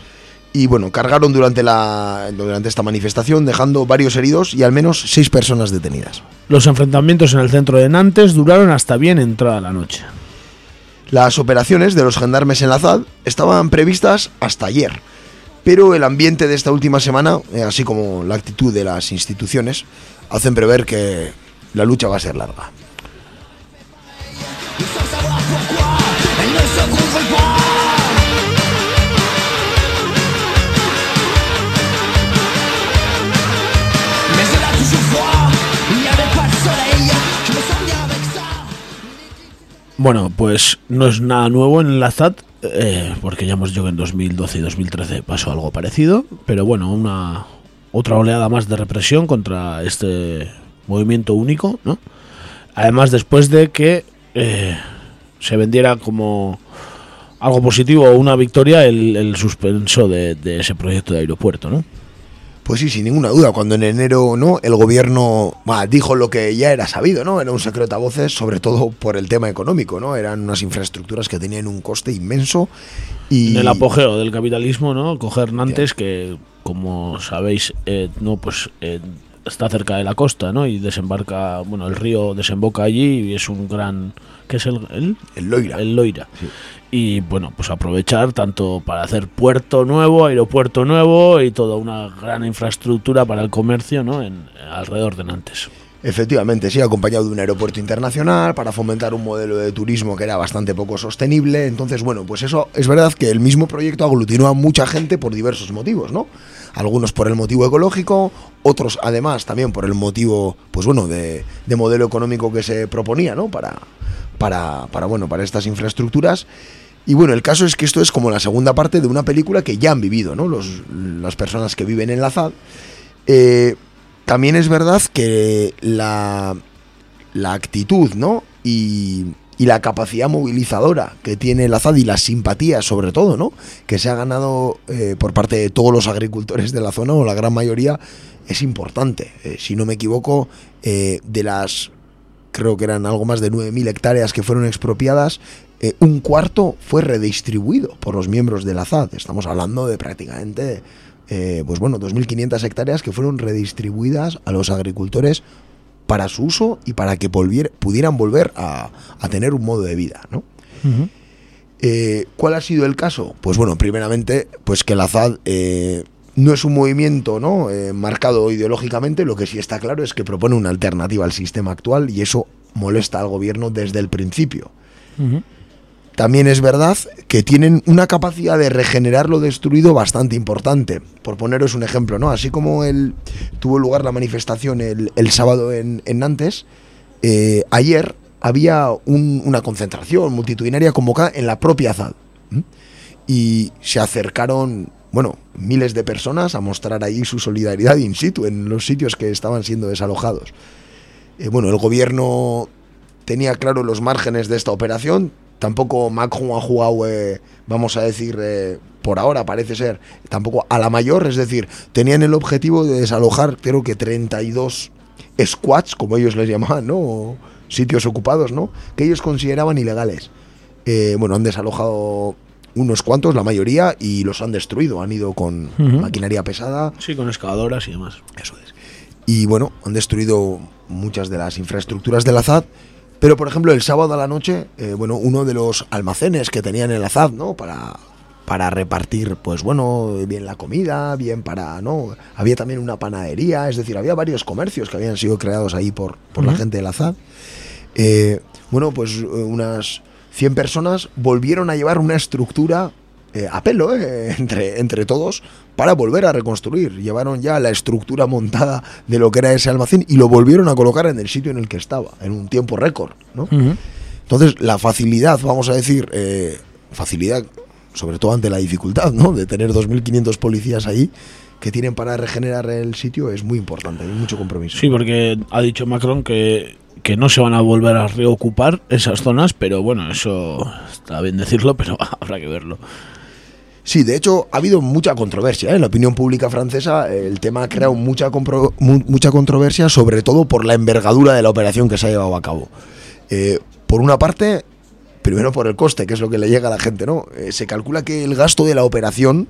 S1: y bueno, cargaron durante, la, durante esta manifestación, dejando varios heridos y al menos seis personas detenidas.
S2: Los enfrentamientos en el centro de Nantes duraron hasta bien entrada la noche.
S1: Las operaciones de los gendarmes en la ZAD estaban previstas hasta ayer, pero el ambiente de esta última semana, eh, así como la actitud de las instituciones, hacen prever que la lucha va a ser larga.
S11: Elle ne se contrôle pas Mais elle a toujours froid Il n'y avait pas de soleil Je me sens bien avec ça
S2: Bueno, pues no es nada nuevo en la ZAD, eh, porque ya hemos que en 2012 y 2013 pasó algo parecido, pero bueno, una otra oleada más de represión contra este movimiento único, ¿no? Además, después de que eh, se vendiera como algo positivo o una victoria el, el suspenso de, de ese proyecto de aeropuerto, ¿no?
S1: Pues sí, sin ninguna duda, cuando en enero no el gobierno bah, dijo lo que ya era sabido, ¿no? Era un secreto a voces, sobre todo por el tema económico, ¿no? Eran unas infraestructuras que tenían un coste inmenso y
S2: En el apogeo del capitalismo, ¿no? Coger Nantes, que como sabéis, eh, no, pues eh, está cerca de la costa, ¿no? Y desembarca, bueno, el río desemboca allí y es un gran, ¿qué es el? El,
S1: el Loira.
S2: El Loira. Y bueno, pues aprovechar tanto para hacer puerto nuevo, aeropuerto nuevo y toda una gran infraestructura para el comercio, ¿no? En, alrededor de Nantes.
S1: Efectivamente, sí, acompañado de un aeropuerto internacional para fomentar un modelo de turismo que era bastante poco sostenible. Entonces, bueno, pues eso es verdad que el mismo proyecto aglutinó a mucha gente por diversos motivos, ¿no? Algunos por el motivo ecológico, otros además también por el motivo, pues bueno, de, de modelo económico que se proponía, ¿no? Para, para, bueno, para estas infraestructuras. Y bueno, el caso es que esto es como la segunda parte de una película que ya han vivido, ¿no? Los, las personas que viven en la ZAD. Eh, también es verdad que la, la actitud, ¿no? Y, y la capacidad movilizadora que tiene la ZAD y la simpatía, sobre todo, ¿no? Que se ha ganado eh, por parte de todos los agricultores de la zona, o la gran mayoría, es importante. Eh, si no me equivoco, de las, creo que eran algo más de 9.000 hectáreas que fueron expropiadas, eh, un cuarto fue redistribuido por los miembros de la ZAD. Estamos hablando de prácticamente, eh, pues bueno, 2.500 hectáreas que fueron redistribuidas a los agricultores para su uso y para que volvier- pudieran volver a, a tener un modo de vida, ¿no? Eh, ¿Cuál ha sido el caso? Pues bueno, primeramente, pues que la ZAD eh, no es un movimiento ¿no? Eh, marcado ideológicamente, lo que sí está claro es que propone una alternativa al sistema actual y eso molesta al gobierno desde el principio. También es verdad que tienen una capacidad de regenerar lo destruido bastante importante. Por poneros un ejemplo, ¿no? Así como tuvo lugar la manifestación el, sábado en, Nantes, eh, ayer había un- una concentración multitudinaria convocada en la propia ZAD. Y se acercaron, bueno, miles de personas a mostrar ahí su solidaridad in situ en los sitios que estaban siendo desalojados. Eh, bueno, el gobierno tenía claro los márgenes de esta operación. Tampoco Macron ha jugado, eh, vamos a decir, eh, por ahora parece ser, tampoco a la mayor. Es decir, tenían el objetivo de desalojar, creo que 32 squats, como ellos les llamaban, ¿no? O sitios ocupados, ¿no? Que ellos consideraban ilegales. Eh, bueno, han desalojado unos cuantos, la mayoría, y los han destruido. Han ido con maquinaria pesada.
S2: Sí, con excavadoras y demás.
S1: Eso es. Y bueno, han destruido muchas de las infraestructuras de la ZAD. Pero, por ejemplo, el sábado a la noche, eh, bueno, uno de los almacenes que tenían en la ZAD, ¿no? Para, para repartir, pues bueno, bien la comida, bien para, ¿no? Había también una panadería, es decir, había varios comercios que habían sido creados ahí por, por la gente de la ZAD. Eh, bueno, pues eh, unas 100 personas volvieron a llevar una estructura eh, a pelo, eh, [LAUGHS] entre, entre todos, para volver a reconstruir. Llevaron ya la estructura montada de lo que era ese almacén y lo volvieron a colocar en el sitio en el que estaba, en un tiempo récord, ¿no? Entonces, la facilidad, vamos a decir, eh, facilidad, sobre todo ante la dificultad, ¿no? De tener 2.500 policías ahí que tienen para regenerar el sitio es muy importante, hay mucho compromiso.
S2: Sí, porque ha dicho Macron que, que no se van a volver a reocupar esas zonas, pero bueno, eso está bien decirlo, [LAUGHS] pero habrá que verlo.
S1: Sí, de hecho ha habido mucha controversia ¿eh? en la opinión pública francesa. El tema ha creado mucha, mucha controversia, sobre todo por la envergadura de la operación que se ha llevado a cabo. Eh, por una parte, primero por el coste, que es lo que le llega a la gente, ¿no? Eh, se calcula que el gasto de la operación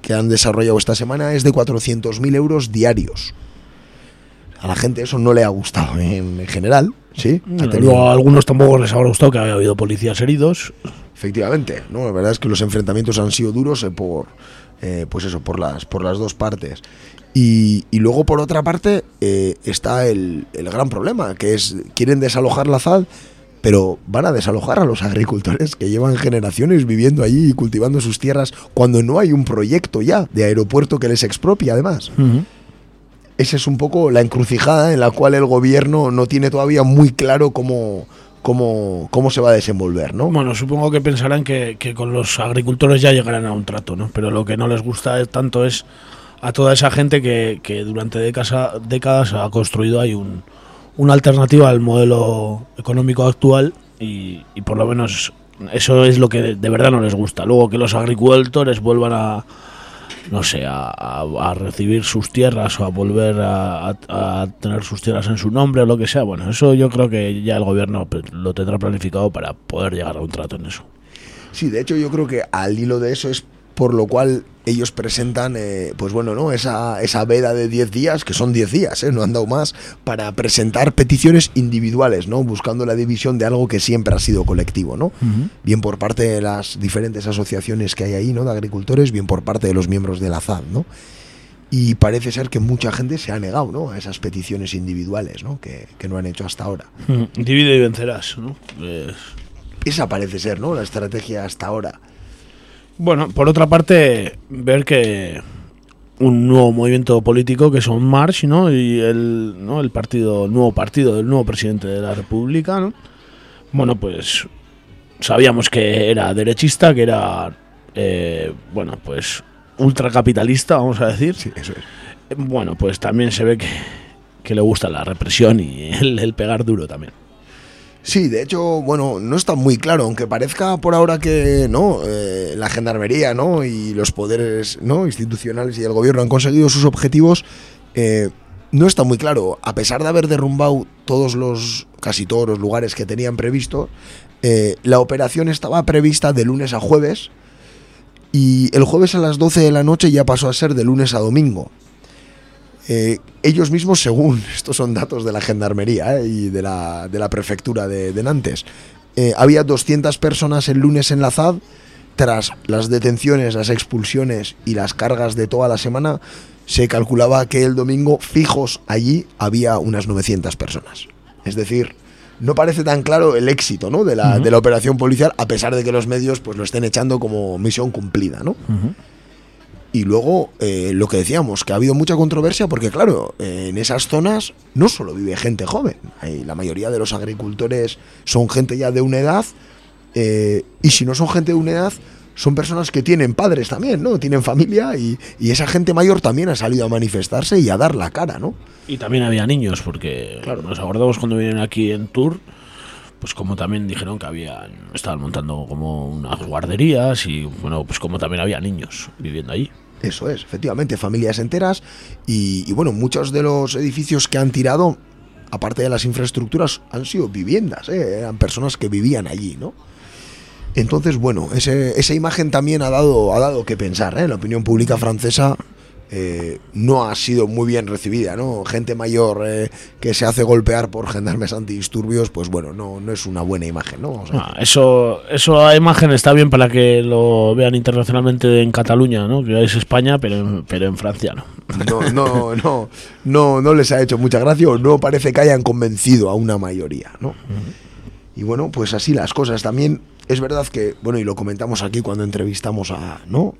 S1: que han desarrollado esta semana es de 400.000 euros diarios. A la gente eso no le ha gustado en general, ¿sí? Ha tenido-
S2: luego a algunos tampoco les habrá gustado que haya habido policías heridos.
S1: Efectivamente, no, la verdad es que los enfrentamientos han sido duros eh, por, eh, pues eso, por las, por las dos partes. Y, y luego por otra parte eh, está el, el gran problema, que es quieren desalojar la ZAD, pero van a desalojar a los agricultores que llevan generaciones viviendo allí y cultivando sus tierras cuando no hay un proyecto ya de aeropuerto que les expropie además. Esa es un poco la encrucijada en la cual el gobierno no tiene todavía muy claro cómo, cómo, cómo se va a desenvolver, ¿no?
S2: Bueno, supongo que pensarán que, que con los agricultores ya llegarán a un trato, ¿no? Pero lo que no les gusta tanto es a toda esa gente que, que durante décadas, décadas ha construido ahí un, una alternativa al modelo económico actual y, y por lo menos eso es lo que de verdad no les gusta. Luego que los agricultores vuelvan a, no sé, a, recibir sus tierras o a volver a, a- a tener sus tierras en su nombre o lo que sea, bueno, eso yo creo que ya el gobierno pues, lo tendrá planificado para poder llegar a un trato en eso.
S1: Sí, de hecho yo creo que al hilo de eso es por lo cual ellos presentan, eh, pues bueno, ¿no? Esa, esa veda de 10 días, que son 10 días, ¿eh? no han dado más, para presentar peticiones individuales, ¿no? Buscando la división de algo que siempre ha sido colectivo, ¿no? Bien por parte de las diferentes asociaciones que hay ahí, ¿no? De agricultores, bien por parte de los miembros de la ZAD, ¿no? y parece ser que mucha gente se ha negado ¿no? a esas peticiones individuales ¿no? que, que no han hecho hasta ahora.
S2: Divide y vencerás, ¿no? Es-
S1: Esa parece ser ¿no? la estrategia hasta ahora.
S2: Bueno, por otra parte, ver que un nuevo movimiento político que son March, ¿no? Y el, ¿no? el partido, el nuevo partido del nuevo presidente de la República, ¿no? Bueno, pues sabíamos que era derechista, que era, eh, bueno, pues ultracapitalista, vamos a decir.
S1: Sí, eso es.
S2: Bueno, pues también se ve que, que le gusta la represión y el, el pegar duro también.
S1: Sí, de hecho, bueno, no está muy claro, aunque parezca por ahora que no, Eh, la gendarmería, ¿no? Y los poderes, ¿no? Institucionales y el gobierno han conseguido sus objetivos. eh, no está muy claro, a pesar de haber derrumbado todos los, casi todos los lugares que tenían previsto, eh, la operación estaba prevista de lunes a jueves y el jueves a las 12 de la noche ya pasó a ser de lunes a domingo. Eh, ellos mismos, según, [LAUGHS] estos son datos de la gendarmería eh, y de la, de la prefectura de, de Nantes, eh, había 200 personas el lunes en la ZAD, tras las detenciones, las expulsiones y las cargas de toda la semana, se calculaba que el domingo fijos allí había unas 900 personas. Es decir, no parece tan claro el éxito ¿no? de, la, de la operación policial, a pesar de que los medios pues, lo estén echando como misión cumplida. ¿no? Y luego, eh, lo que decíamos, que ha habido mucha controversia porque, claro, eh, en esas zonas no solo vive gente joven, hay- la mayoría de los agricultores son gente ya de una edad, eh, y si no son gente de una edad, son personas que tienen padres también, ¿no? Tienen familia y, y esa gente mayor también ha salido a manifestarse y a dar la cara, ¿no?
S2: Y también había niños, porque nos acordamos cuando vinieron aquí en tour, pues como también dijeron que habían, estaban montando como unas guarderías y bueno, pues como también había niños viviendo allí.
S1: Eso es, efectivamente, familias enteras y, bueno, muchos de los edificios que han tirado, aparte de las infraestructuras, han sido viviendas, ¿eh? eran personas que vivían allí, ¿no? Entonces, bueno, ese- esa imagen también ha dado, ha dado que pensar, ¿eh? La opinión pública francesa eh, no ha sido muy bien recibida, ¿no? Gente mayor eh, que se hace golpear por gendarmes antidisturbios, pues bueno, no, no es una buena imagen, ¿no? O sea,
S2: Ah, eso, eso a imagen está bien para que lo vean internacionalmente en Cataluña, ¿no? Que es España, pero en, pero en Francia no.
S1: no, no, no, no, no les ha hecho mucha gracia o no parece que hayan convencido a una mayoría, ¿no? Y bueno, pues así las cosas. También es verdad que, bueno, y lo comentamos aquí cuando entrevistamos a, ¿no?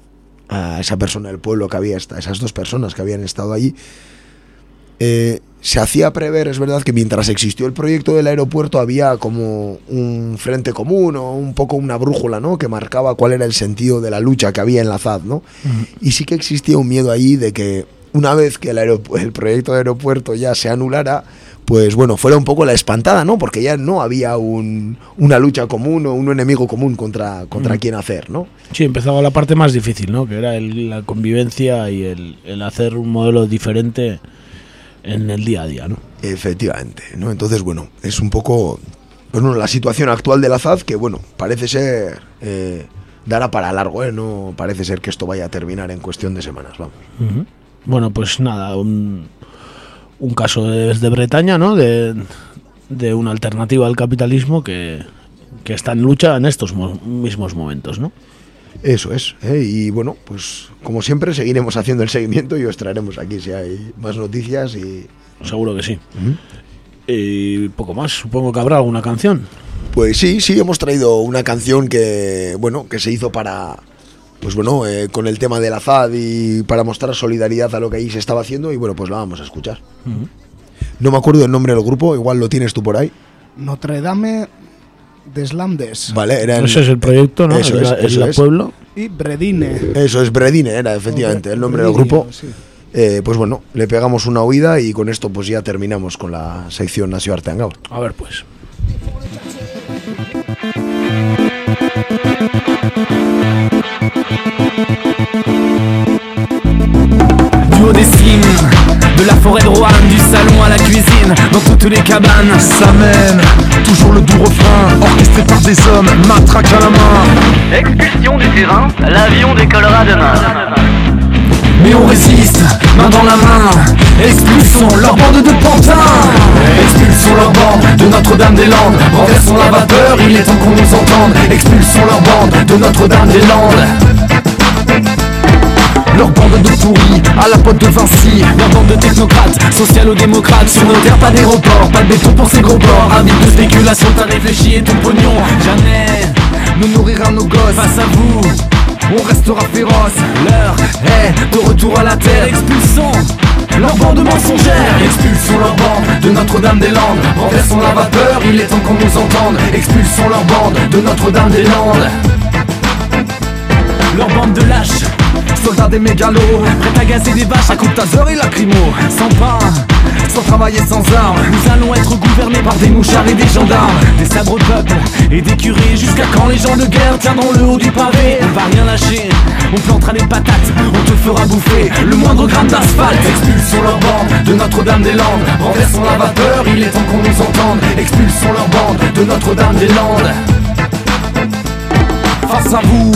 S1: A esa persona del pueblo que había, esta- esas dos personas que habían estado allí. eh, se hacía prever, es verdad, que mientras existió el proyecto del aeropuerto había como un frente común o un poco una brújula, ¿no? Que marcaba cuál era el sentido de la lucha que había en la ZAD, ¿no? Y sí que existía un miedo ahí de que una vez que el, el proyecto de aeropuerto ya se anulara, pues bueno, fuera un poco la espantada, ¿no? Porque ya no había un- una lucha común o un enemigo común contra, contra
S2: Mm.
S1: quién hacer, ¿no?
S2: Sí, empezaba la parte más difícil, ¿no? Que era el- la convivencia y el, el hacer un modelo diferente en el día a día, ¿no?
S1: Efectivamente, ¿no? Entonces, bueno, es un poco bueno, la situación actual de la ZAD que, bueno, parece ser... eh, dará para largo, ¿eh? No parece ser que esto vaya a terminar en cuestión de semanas, vamos.
S2: Bueno, pues nada, un, un caso desde Bretaña, ¿no? De, de una alternativa al capitalismo que, que está en lucha en estos mo- mismos momentos, ¿no?
S1: Eso es, ¿eh? y bueno, pues como siempre seguiremos haciendo el seguimiento y os traeremos aquí si hay más noticias y...
S2: Seguro que sí. Y poco más, supongo que habrá alguna canción.
S1: Pues sí, sí, hemos traído una canción que, bueno, que se hizo para, pues bueno, eh, con el tema de la ZAD y para mostrar solidaridad a lo que ahí se estaba haciendo y bueno, pues la vamos a escuchar. No me acuerdo el nombre del grupo, igual lo tienes tú por ahí.
S3: Notre Dame des Landes.
S1: Vale, era en-
S2: Ese es el proyecto, ¿no?
S1: Eso
S2: El-
S1: es,
S2: el
S1: eso es.
S2: pueblo.
S3: Y Bredine.
S1: Eso es Bredine, era efectivamente el nombre del grupo.
S3: sí.
S1: Eh, pues bueno, le pegamos una oída y con esto pues ya terminamos con la sección Nació Arteangaba.
S2: A ver, pues.
S12: Du haut des cimes, de la forêt de Roanne, du salon à la cuisine, dans toutes les cabanes.
S13: Ça mène, toujours le doux refrain, orchestré par des hommes, matraque à la main.
S14: Expulsion du terrain, l'avion décollera demain.
S12: Mais on résiste, main dans la main. Expulsons leur bande de pantins. Expulsons leur bande de Notre-Dame-des-Landes. Renversons la vapeur, il est temps qu'on nous entende. Expulsons leur bande de Notre-Dame-des-Landes. Leur bande de pourris, à la pote de Vinci. Leur bande de technocrates, socialo-démocrates Sur nos terres, pas d'aéroport, pas de béton pour ces gros bords. Avis de spéculation, t'as réfléchi et ton pognon. Jamais ne nourrira nos gosses. Face à vous, on restera féroce. L'heure est de retour à la terre. Expulsons leur bande mensongère Expulsons leur bande de Notre-Dame-des-Landes. Renversons la vapeur, il est temps qu'on nous entende. Expulsons leur bande de Notre-Dame-des-Landes. Leur bande de lâches Soldats des mégalos Prêts à gazer des vaches à coups de taser et lacrymo. Sans pain, sans travailler sans armes. Nous allons être gouvernés par des mouchards et des gendarmes. Des sabres de peuple et des curés Jusqu'à quand les gens de guerre tiendront le haut du pavé? On va rien lâcher, on plantera les patates On te fera bouffer le moindre gramme d'asphalte. Expulsons leur bande de Notre-Dame-des-Landes Renversons la vapeur, il est temps qu'on nous entende. Expulsons leur bande de Notre-Dame-des-Landes Face à vous,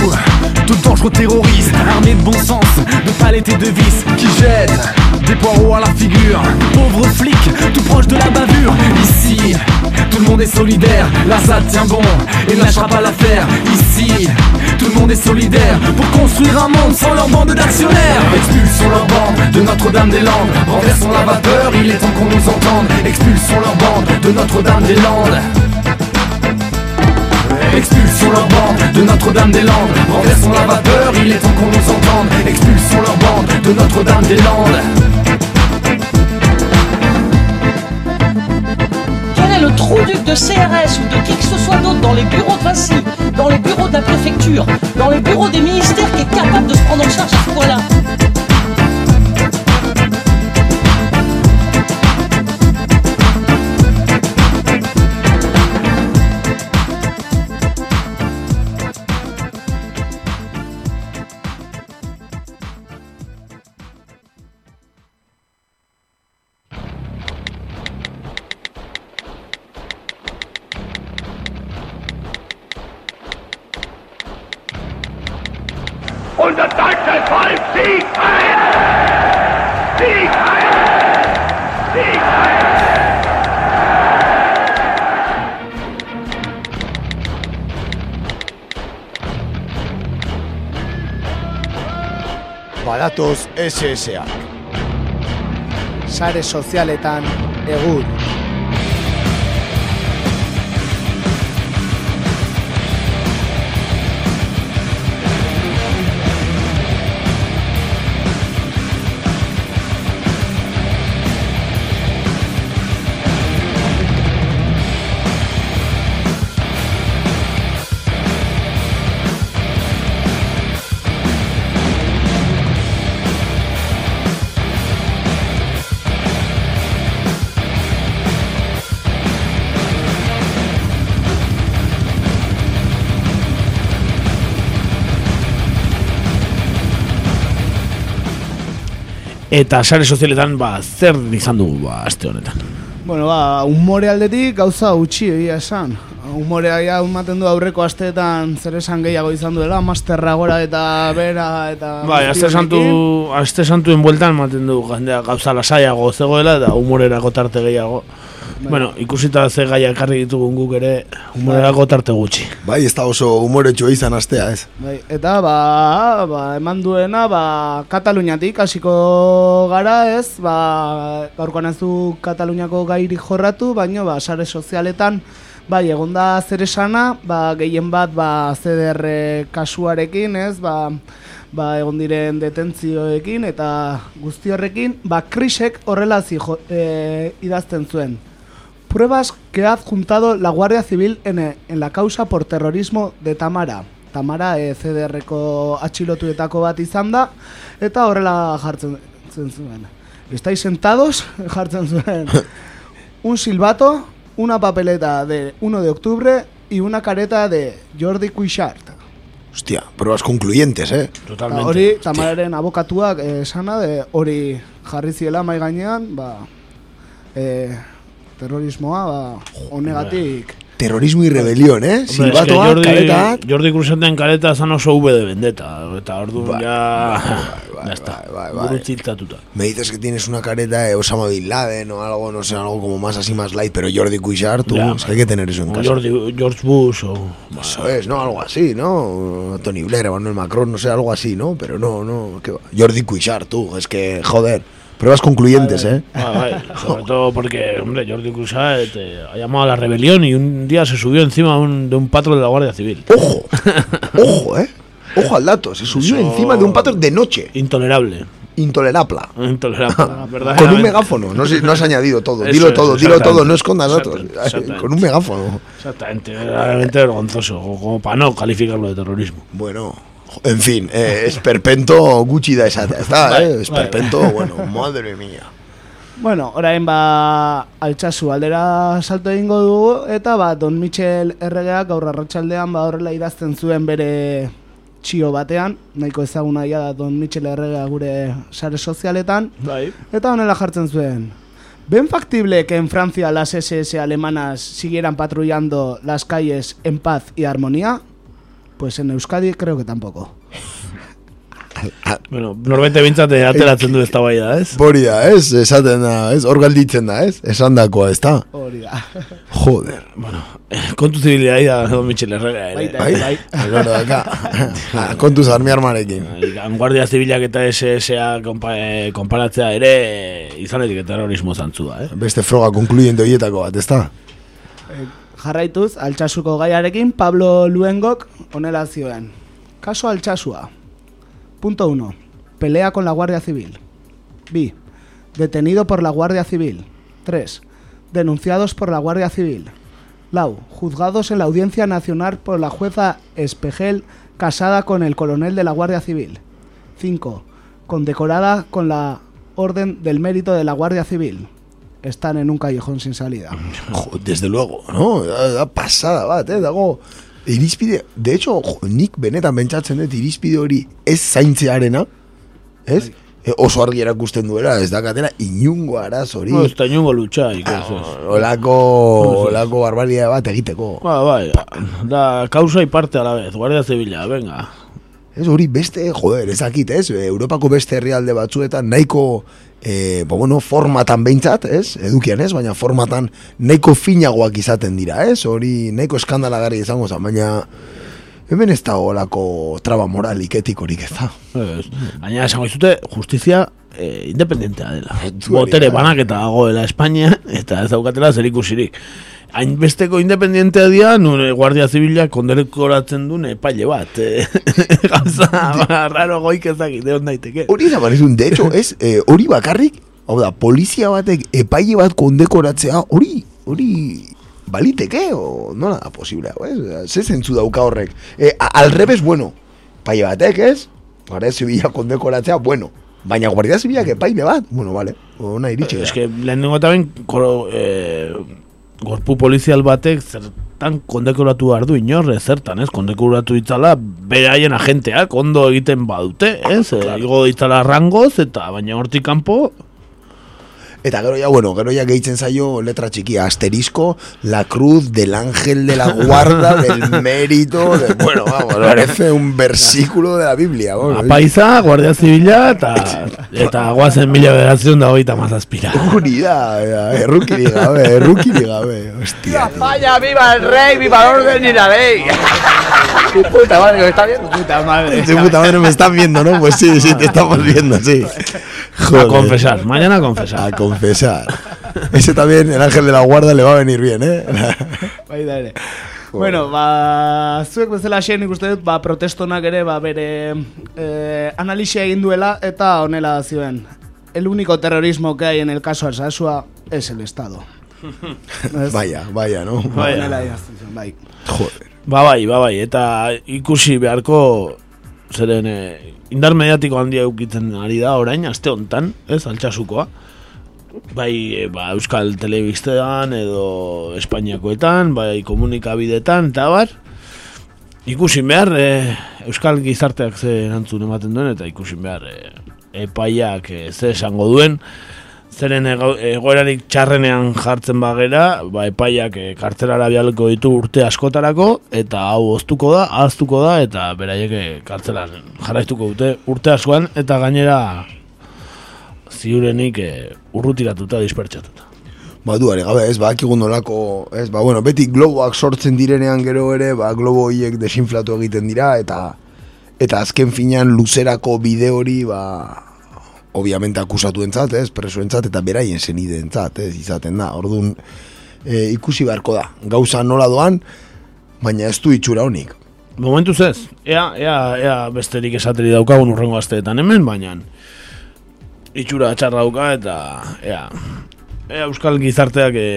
S12: de dangereux terroristes Armés de bon sens, de palettes et de vis Qui jettent des poireaux à la figure. Pauvres flics, tout proche de la bavure. Ici, tout le monde est solidaire. L'Assad tient bon et ne lâchera pas l'affaire. Ici, tout le monde est solidaire Pour construire un monde sans leur bande d'actionnaires. Expulsons leur bande de Notre-Dame-des-Landes. Renversons la vapeur, il est temps qu'on nous entende. Expulsons leur bande de Notre-Dame-des-Landes Expulsons leur bande de Notre-Dame-des-Landes Renversons la vapeur, il est temps qu'on nous entende. Expulsons leur bande de Notre-Dame-des-Landes
S15: Quel est le trou duc de CRS ou de qui que ce soit d'autre dans les bureaux de Vinci, dans les bureaux de la préfecture, dans les bureaux des ministères qui est capable de se prendre en charge ce point-là
S1: Badatoz SSA.
S3: Sare sozialetan egur.
S2: Eta sare sozialetan, ba, zer izan dugu, ba, aste honetan.
S3: Bueno, ba, humore aldetik gauza utxi egia esan. Humorea ja ematen du aurreko asteetan zer esan gehiago izan duela, masterra gora eta bera eta...
S2: Bai, aste santu, aste santuen bueltan ematen du jendea gauza lasaiago zegoela eta humorerako tarte gehiago. Bueno, ikusita ze gaia ekarri ditugun guk ere humorerako tarte gutxi.
S1: Bai, ez da oso humoretsua izan astea, ez?
S3: Bai, eta ba, ba, eman duena ba, Kataluniatik hasiko gara ez, ba, gaurkoan ez du Kataluniako gairik jorratu, baino ba, sare sozialetan bai, egon da zer esana, ba, gehien bat ba, CDR kasuarekin, ez, ba, ba, egon diren detentzioekin eta guzti horrekin, ba, krisek horrela zijo, e, idazten zuen. Pruebas que ha adjuntado la Guardia Civil en, en la causa por terrorismo de Tamara. Tamara e, CDR-ko atxilotuetako bat izan da, eta horrela jartzen zen zuen. Estáis sentados, [LAUGHS] jartzen zuen. Un silbato, una papeleta de 1 de octubre y una careta de Jordi Cuixart.
S1: Hostia, pruebas concluyentes, eh?
S3: Eta hori, Tamararen abokatuak eh, esana, de hori jarri ziela mai gainean, ba, eh, terrorismoa, ba, honegatik.
S1: terrorismo y rebelión, eh?
S2: Hombre, eske
S1: Silbatoa,
S2: Jordi,
S1: kareta...
S2: Jordi Cruzaten kareta zan oso V de vendetta. Eta orduan
S1: Bai,
S2: ya... [LAUGHS] ya está. Buru txiltatuta.
S1: Me dices que tienes una careta de Osama Bin Laden o algo, no sé, algo como más así, más light, pero Jordi Cuixart, tú,
S2: Ya,
S1: es que hay que tener eso en
S2: O
S1: casa.
S2: Jordi, George Bush o...
S1: Eso es, ¿no? Algo así, ¿no? Tony Blair, Emmanuel Macron, no sé, algo así, ¿no? Pero no, no, ¿qué va? Jordi Cuixart, tú, es que, joder, pruebas concluyentes, ¿eh?
S2: Vale, [LAUGHS] sobre todo porque, hombre, Jordi Cruzat eh, ha llamado a la rebelión y un día se subió encima de un, de un patrón de la Guardia Civil.
S1: ¡Ojo! [LAUGHS] ¡Ojo, eh! Ojo al dato, se subió
S2: Eso-
S1: encima de un patrón de noche.
S2: Intolerable.
S1: Intolerable.
S2: Intolerable, [LAUGHS]
S1: Con un megáfono, no, no has añadido todo.
S2: Eso
S1: dilo
S2: es,
S1: todo, dilo todo, no escondas datos. Con un megáfono.
S2: Exactamente, verdaderamente vergonzoso, como para no calificarlo de terrorismo.
S1: Bueno, en fin, eh, [LAUGHS] esperpento gutxi da esatea, ez da,
S3: Bai,
S1: eh?
S3: bai.
S1: Esperpento, bueno, madre mía.
S3: Bueno, orain ba altsasu aldera salto egingo dugu eta ba Don Michel erregeak gaur arratsaldean ba horrela idazten zuen bere txio batean, nahiko ezaguna ja da Don Michel erregea gure sare sozialetan.
S2: Bai.
S3: Eta honela jartzen zuen. ¿Ven factible que en Francia las SS alemanas siguieran patrullando las calles en paz y armonía? Pues en Euskadi creo que tampoco. [LAUGHS]
S2: Bueno, norbete bintzate ateratzen du ez da bai da, ez?
S1: Hori da, ez? Esaten da, ez? Hor galditzen da, ez? Esan dakoa, ez da?
S3: Hori da.
S1: Joder.
S2: Bueno, kontu zibilia da Don Michel Herrera ere.
S1: Bai, bai. Gero daka. Ah, Kontuz armi armarekin.
S2: Bai, Guardia Zibilak eta SSA konpa, eh, konparatzea ere izanetik terrorismo zantzua, eh?
S1: Beste froga konkluyente horietako bat, ez da?
S3: Jarraituz, altxasuko gaiarekin Pablo Luengok honela zioen. Kaso altxasua. Punto 1. Pelea con la Guardia Civil. B. Detenido por la Guardia Civil. 3. Denunciados por la Guardia Civil. Lau. Juzgados en la Audiencia Nacional por la jueza Espejel casada con el coronel de la Guardia Civil. 5. Condecorada con la Orden del Mérito de la Guardia Civil. Están en un callejón sin salida. [LAUGHS]
S1: Jo, desde luego, no? Da, da pasada bat, eh? Dago, irizpide, de hecho, jo, nik benetan pentsatzen dut irizpide hori ez zaintzearena, ez? E, oso argi erakusten duela, ez dakatela inungo araz hori.
S2: No, ez da inungo ez ez.
S1: Olako, olako barbaria bat egiteko.
S2: Ba, bai, da kausa y parte a la vez, Guardia Zibila, venga.
S1: Ez hori beste, joder, ezakit, ez? Europako beste herrialde batzuetan nahiko, e, ba, bueno, formatan behintzat, ez? Edukian ez, baina formatan nahiko finagoak izaten dira, ez? Hori nahiko eskandalagarri izango zen, baina hemen ez da olako traba moralik etikorik ez da.
S2: Ez. Baina esango izute, justizia eh, independentea dela. Botere
S1: da.
S2: banaketa dagoela Espainia, eta ez daukatela zer ikusirik. Hainbesteko independentea dira, nune Guardia Zibila kondekoratzen duen epaile bat. Eh, [LAUGHS] Gauza, [LAUGHS] ba, raro goik ezakit, egon daiteke.
S1: Hori da manizun, de hecho, ez, eh, hori bakarrik, hau da, polizia batek epaile bat kondekoratzea, hori, hori baliteke, o nola da posible, hau, ez? Ze zentzu dauka horrek. E, a- al revés, bueno, epaile batek, ez? Guardia Zibila kondekoratzea, bueno, baina Guardia Zibilak epaile bat, bueno, vale, ona iritsi
S2: Es que lehenengo eta ben, koro, eh, gorpu polizial batek zertan kondekoratu behar du inorre, zertan, ez? Kondekoratu ditzala beraien agenteak ondo egiten badute, ez? Claro. Igo ditzala rangoz, eta baina hortik kanpo,
S1: Eta gero ya, bueno, gero ya gehitzen zaio letra txikia, asterisco, la cruz del ángel de la guarda, [LAUGHS] del mérito, de, bueno, vamos, parece un versículo de la Biblia, bueno.
S2: apaiza, guardia zibila, eta, eta guazen mila beratzen da hogeita mazazpira.
S1: Hori da, errukirik gabe, errukirik gabe, hostia.
S9: España, viva el rey, viva el orden y la ley. [LAUGHS] Tu puta madre, que me está viendo.
S3: Puta madre.
S1: Tu puta madre me están viendo, ¿no? Pues sí, sí, te estamos viendo, sí.
S2: A confesar, mañana a confesar.
S1: A confesar. Ese también, el ángel de la guarda, le va a venir bien, ¿eh?
S3: Bai da ere. Bueno, ba, zuek bezala nik uste dut, ba, protestonak ere, ba, bere eh, analisia egin duela, eta honela zioen. El único terrorismo que hay en el caso Alsasua es el Estado. [LAUGHS]
S1: Vaya, vaya, ¿no?
S2: Vaya.
S3: Honela bai.
S1: Joder.
S2: Ba bai, ba bai, eta ikusi beharko zeren eh, indar mediatiko handia eukitzen ari da orain, aste hontan, ez, altxasukoa. Bai, eh, ba, Euskal Telebistean edo Espainiakoetan, bai, komunikabidetan, eta bar. Ikusi behar, eh, Euskal gizarteak ze erantzun ematen duen, eta ikusi behar, eh, epaiak eh, ze esango duen. Zeren ego- egoerarik txarrenean jartzen bagera, ba, epaiak e, kartzelara bialko ditu urte askotarako, eta hau oztuko da, ahaztuko da, eta beraiek eh, kartzelan jarraituko dute urte askoan, eta gainera ziurenik e, urrutiratuta, dispertsatuta.
S1: Ba, duare gabe, ez, ba, akigun nolako, ez, ba, bueno, beti globoak sortzen direnean gero ere, ba, globo horiek desinflatu egiten dira, eta eta azken finean luzerako bide hori, ba, obviamente akusatu entzat, ez, preso entzat, eta beraien zenide entzat, ez, izaten da, orduan, e, ikusi beharko da, gauza nola doan, baina ez du itxura honik.
S2: Momentuz ez, ea, ea, ea besterik esateri daukagun urrengo asteetan hemen, baina itxura txarra dauka eta ea, ea euskal gizarteak e,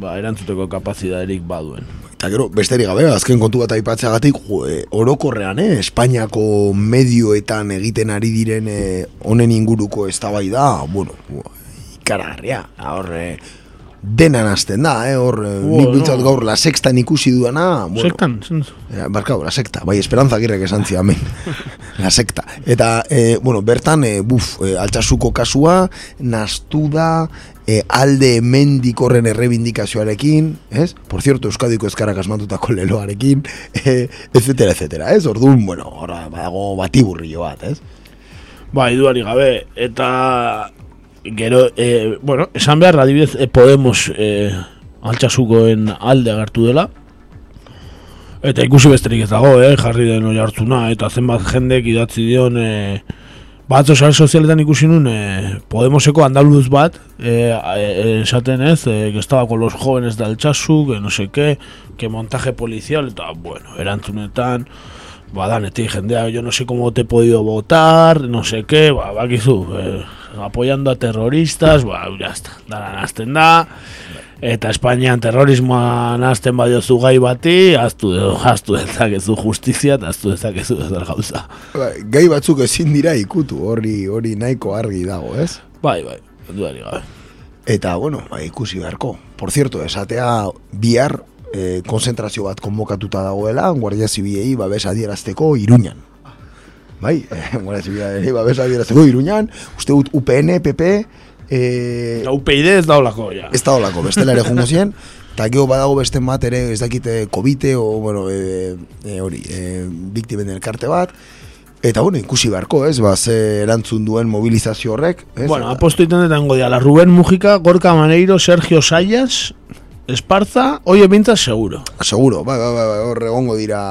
S2: ba, erantzuteko kapazidaderik baduen.
S1: Eta gero, besterik gabe, azken kontu bat aipatzeagatik, e, orokorrean, eh, Espainiako medioetan egiten ari diren eh, honen inguruko eztabaida, bueno, bu- ikaragarria, hor, eh, denan hasten da, eh, hor, eh,
S2: Ua,
S1: nik bintzat
S2: no.
S1: gaur la sextan ikusi duana, bueno,
S2: Sektan,
S1: Eh, barkau, la sekta, bai, esperanza girek esan zidamen, [LAUGHS] la sekta. Eta, eh, bueno, bertan, eh, buf, eh, altxasuko kasua, nastu da, eh, alde hemendik horren errebindikazioarekin, ez? Por cierto, Euskadiko ezkarak asmatutako leloarekin, [LAUGHS] eh, etcétera, etcétera, ez? Orduan, bueno, horra, badago batiburrio bat, ez?
S2: Bai, duari gabe, eta gero, e, bueno, esan behar, adibidez, e, Podemos e, altxasukoen alde agertu dela, eta ikusi besterik ez dago, eh, jarri den oi hartzuna, eta zenbat jendek idatzi dion, e, batzo sare sozialetan ikusi nun, e, Podemoseko andaluz bat, e, e, esaten ez, e, que estaba con los jóvenes de altxasu, que no sé qué, que montaje policial, eta, bueno, erantzunetan, ba, danetik jendea, yo no sé cómo te he podido votar, no sé qué, ba, bakizu, eh, apoyando a terroristas, ba, ya está, dara nazten da, eta Espainian terrorismoa nazten badiozu gai bati, aztu, aztu dezakezu justizia, eta aztu dezakezu ezer gauza.
S1: Bai, Gai batzuk ezin dira ikutu, hori hori nahiko argi dago, ez?
S2: Bai, bai, duari gabe.
S1: Eta, bueno, ba, ikusi beharko. Por cierto, esatea bihar eh, konzentrazio bat konbokatuta dagoela, Guardia Zibilei babes adierazteko Iruñan. Bai, [LAUGHS] eh, Guardia Zibilei babes adierazteko Iruñan, uste dut UPN, PP, eh,
S2: UPyD ez daolako, ja.
S1: ez daolako, bestela ere jungo zien, eta gero badago beste bat ere, ez dakite COVID-e, o, bueno, e, e, hori, e, biktimen elkarte bat, Eta bueno, ikusi beharko, ez, ba, ze erantzun duen mobilizazio horrek, ez?
S2: Bueno, aposto iten detango diala, Rubén Mujica, Gorka Maneiro, Sergio Sayas, Esparza, oie bintzat seguro.
S1: Seguro, bai, bai, bai, bai, hor egongo dira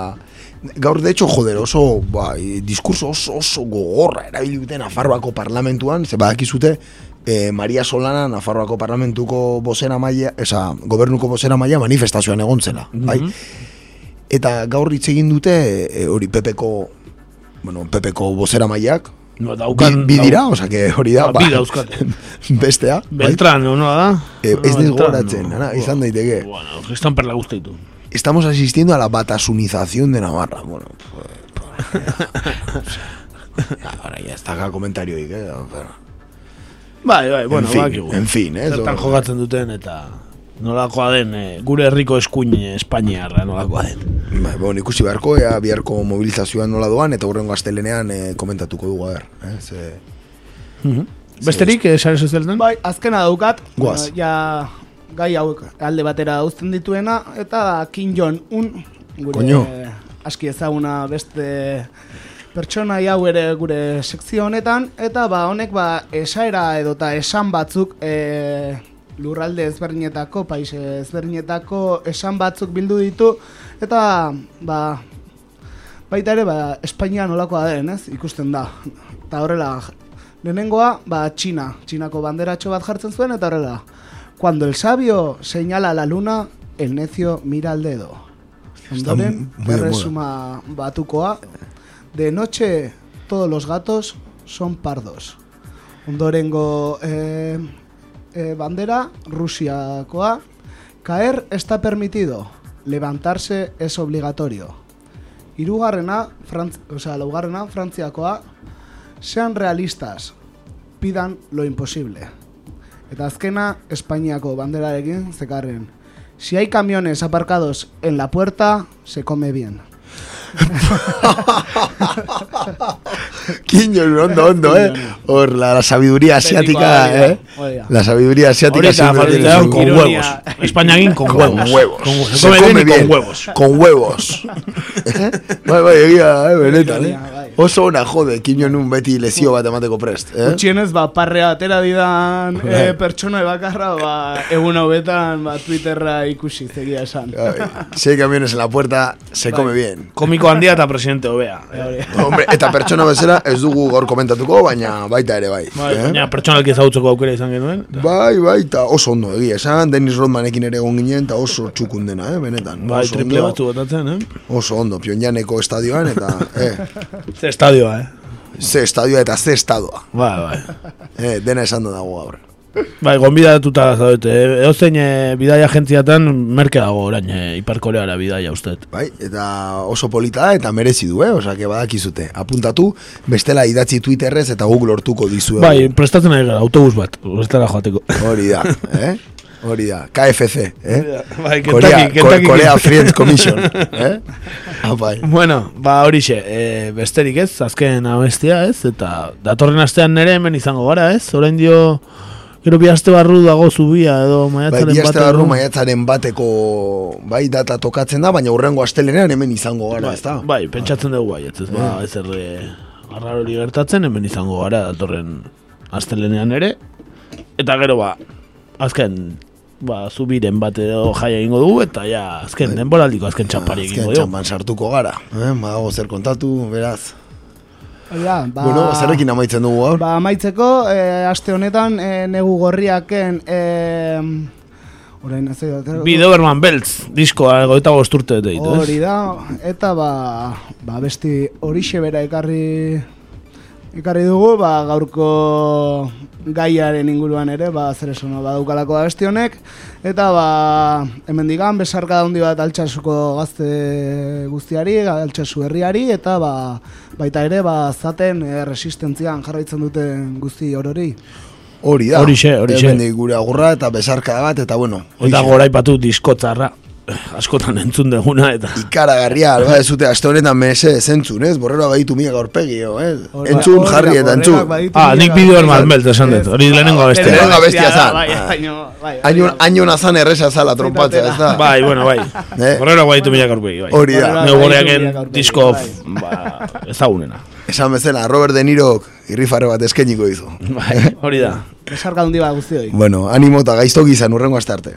S1: Gaur, de hecho, joder, oso, bai, diskurso oso, oso gogorra erabili dute Nafarroako parlamentuan, ze badakizute, eh, Maria Solana Nafarroako parlamentuko bozera maia, esa, gobernuko bozera maia manifestazioan egon zela, bai? Eta gaur hitz egin dute, eh, hori Pepeko, bueno, Pepeko bozera maiak,
S2: No, daukan,
S1: bi, bi dira, osea, que hori da,
S2: Ba, bi dauzkate. [LAUGHS]
S1: bestea, bai?
S2: Beltran, no da?
S1: Eh, ez diz
S2: Beltran,
S1: gogoratzen,
S2: no.
S1: izan daiteke.
S2: Bueno, gestan perla guzti ditu.
S1: Estamos asistiendo a la batasunización de Navarra. Bueno, pues, ahora ya está acá comentario y que, pero,
S2: Bai, bai, bueno,
S1: En fin,
S2: bakigu.
S1: en fin, eh,
S2: Zertan jokatzen duten eta nolakoa den, eh, gure herriko eskuin Espainiarra nolakoa den.
S1: bai, bueno, ikusi beharko, ea biharko mobilizazioan nola doan, eta horrengo astelenean eh, komentatuko dugu, a ber. Eh, ze...
S2: Besterik, eh, sare sozialetan?
S3: Bai, azkena daukat.
S1: Goaz.
S3: eh, Ja, gai hauek alde batera uzten dituena, eta Kim Jong-un, gure
S1: Koño.
S3: aski ezaguna beste pertsona hau ere gure sekzio honetan, eta ba honek ba esaera edota esan batzuk e, lurralde ezberdinetako, paise ezberdinetako esan batzuk bildu ditu, eta ba baita ere ba Espainia nolakoa den, ez? Ikusten da. Eta horrela lehenengoa ba Txina, Txinako banderatxo bat jartzen zuen eta horrela. Cuando el sabio señala a la luna, el necio mira al dedo. Ondoren, erresuma batukoa, de noche todos los gatos son pardos. Ondorengo eh, eh, bandera, Rusiakoa, caer está permitido, levantarse es obligatorio. Hirugarrena, Frantz, o sea, laugarrena, Frantziakoa, sean realistas, pidan lo imposible. Eta azkena, Espainiako banderarekin zekarren. Si hay camiones aparcados en la puerta, se come bien.
S1: Quiño, ondo, ondo, eh. Hor, la, la sabiduría asiática, eh.
S3: da.
S1: La sabiduría asiática
S2: Ahorita
S1: siempre tiene
S2: faltaron
S1: su-
S2: con huevos. España con huevos.
S1: Con huevos.
S2: Con huevos. Se
S1: Se
S2: come bien con huevos.
S1: Con huevos. bai, bai, egia, eh, benetan, eh. Oso ona jode, quiño nun beti lezio bat emateko prest, eh.
S3: Gutxienez, ba, parrea atera didan
S1: Bai.
S3: e, pertsona bakarra, ba, egun hauetan, ba, Twitterra ikusi, zegia esan.
S1: Si hay camiones en la puerta, se come bien.
S2: Komiko handia eta presidente hobea. [LAUGHS]
S1: Hombre, eta pertsona bezala ez dugu gaur komentatuko, baina baita ere bai.
S2: Bai,
S1: eh?
S2: baina pertsonalki ezagutzeko aukera izan genuen.
S1: Bai, bai, eta oso ondo egia esan, Dennis Rodmanekin ere egon ginen, eta oso txukun dena, eh, benetan.
S2: Bai, triple
S1: ondo.
S2: batzu botatzen, eh?
S1: Oso ondo, Pyongyangeko estadioan, eta, eh, [LAUGHS]
S2: Ze estadioa, eh?
S1: ze estadioa eta ze estadoa.
S2: Bai, bai. [LAUGHS]
S1: Eh, dena esan dago gaur.
S2: Bai, gonbidatuta zaudete. Edo zein e, bidaia agentziatan merke dago orain, e, Ipar Koreara bidaia ustet.
S1: Bai, eta oso polita da eta merezi du, eh? Osa, que badakizute. Apuntatu, bestela idatzi Twitterrez eta Google lortuko dizue.
S2: Bai, prestatzen ari gara, autobus bat, bestela joateko.
S1: Hori da, [LAUGHS] eh? Hori da, KFC, eh?
S2: Bai,
S1: Korea,
S2: Kentucky.
S1: Korea Friends Commission, eh? Ah, bai.
S2: Bueno, ba horixe, e, besterik ez, azken abestia ez, eta datorren astean nere hemen izango gara ez, orain dio, gero bi aste barru dago zubia edo
S1: Bai,
S2: maiatzaren
S1: bi aste barru maiatzaren bateko bai data tokatzen da, baina urrengo astelenean hemen izango gara,
S2: Bai,
S1: ezta?
S2: bai, pentsatzen dugu bai, ez ez ba,
S1: Eh.
S2: ez erre arraro hori gertatzen, hemen izango gara datorren astelenean ere, eta gero ba, azken, ba, zubiren bat edo jai egingo dugu, eta ja, azken, denboraldiko azken txampari
S1: Bai. Azken
S2: egingo dugu.
S1: txampan sartuko gara, eh? Badago zer kontatu, beraz.
S3: Ja, ba,
S1: Bueno, zerrekin amaitzen dugu gaur?
S3: Ba, amaitzeko, e, aste honetan, e, negu gorriaken, e, orain, ez da,
S2: Bi Doberman Beltz, diskoa goita bosturte dut
S3: Hori da, eta ba, ba besti horixe bera ekarri ekarri dugu, ba, gaurko gaiaren inguruan ere, ba, zer esan badaukalako da besti honek, eta ba, hemen digan, besarka handi bat altxasuko gazte guztiari, altxasu herriari, eta ba, baita ere, ba, zaten e, resistentzian jarraitzen duten guzti orori.
S1: Hori da.
S2: Horixe, horixe.
S1: Hemendik gure agurra eta besarka bat, eta bueno.
S2: Eta goraipatu diskotzarra, askotan entzun deguna, eta...
S1: Ikaragarria, alba ez zute, aste honetan mese zentzun, ez? Borrero baditu mila gaurpegi, ez?
S3: Hori-
S1: Entzun,
S3: hori
S1: jarri eta
S3: borreroak
S1: entzun.
S3: baditu
S2: Ah, nik bideo herman belt esan dut, hori lehenengo abestia.
S1: Lehenengo abestia zan.
S3: Bai, baino, bai,
S1: Año, año nazan erresa zala trompatzea, ez da?
S2: Bai, bueno, bai. [LAUGHS]
S1: Eh?
S2: Borrero guaitu mila gaurpegi, bai.
S1: Hori da.
S2: Neu goreaken
S3: baditu
S2: disko,
S3: bai.
S2: ba, ezagunena.
S1: Esan bezala, Robert De Nirok irrifarre bat eskeniko dizu.
S2: Bai, hori da.
S3: Besarka handi bat guztioi.
S1: Bueno, animo eta gaiztoki izan urrengo aste arte.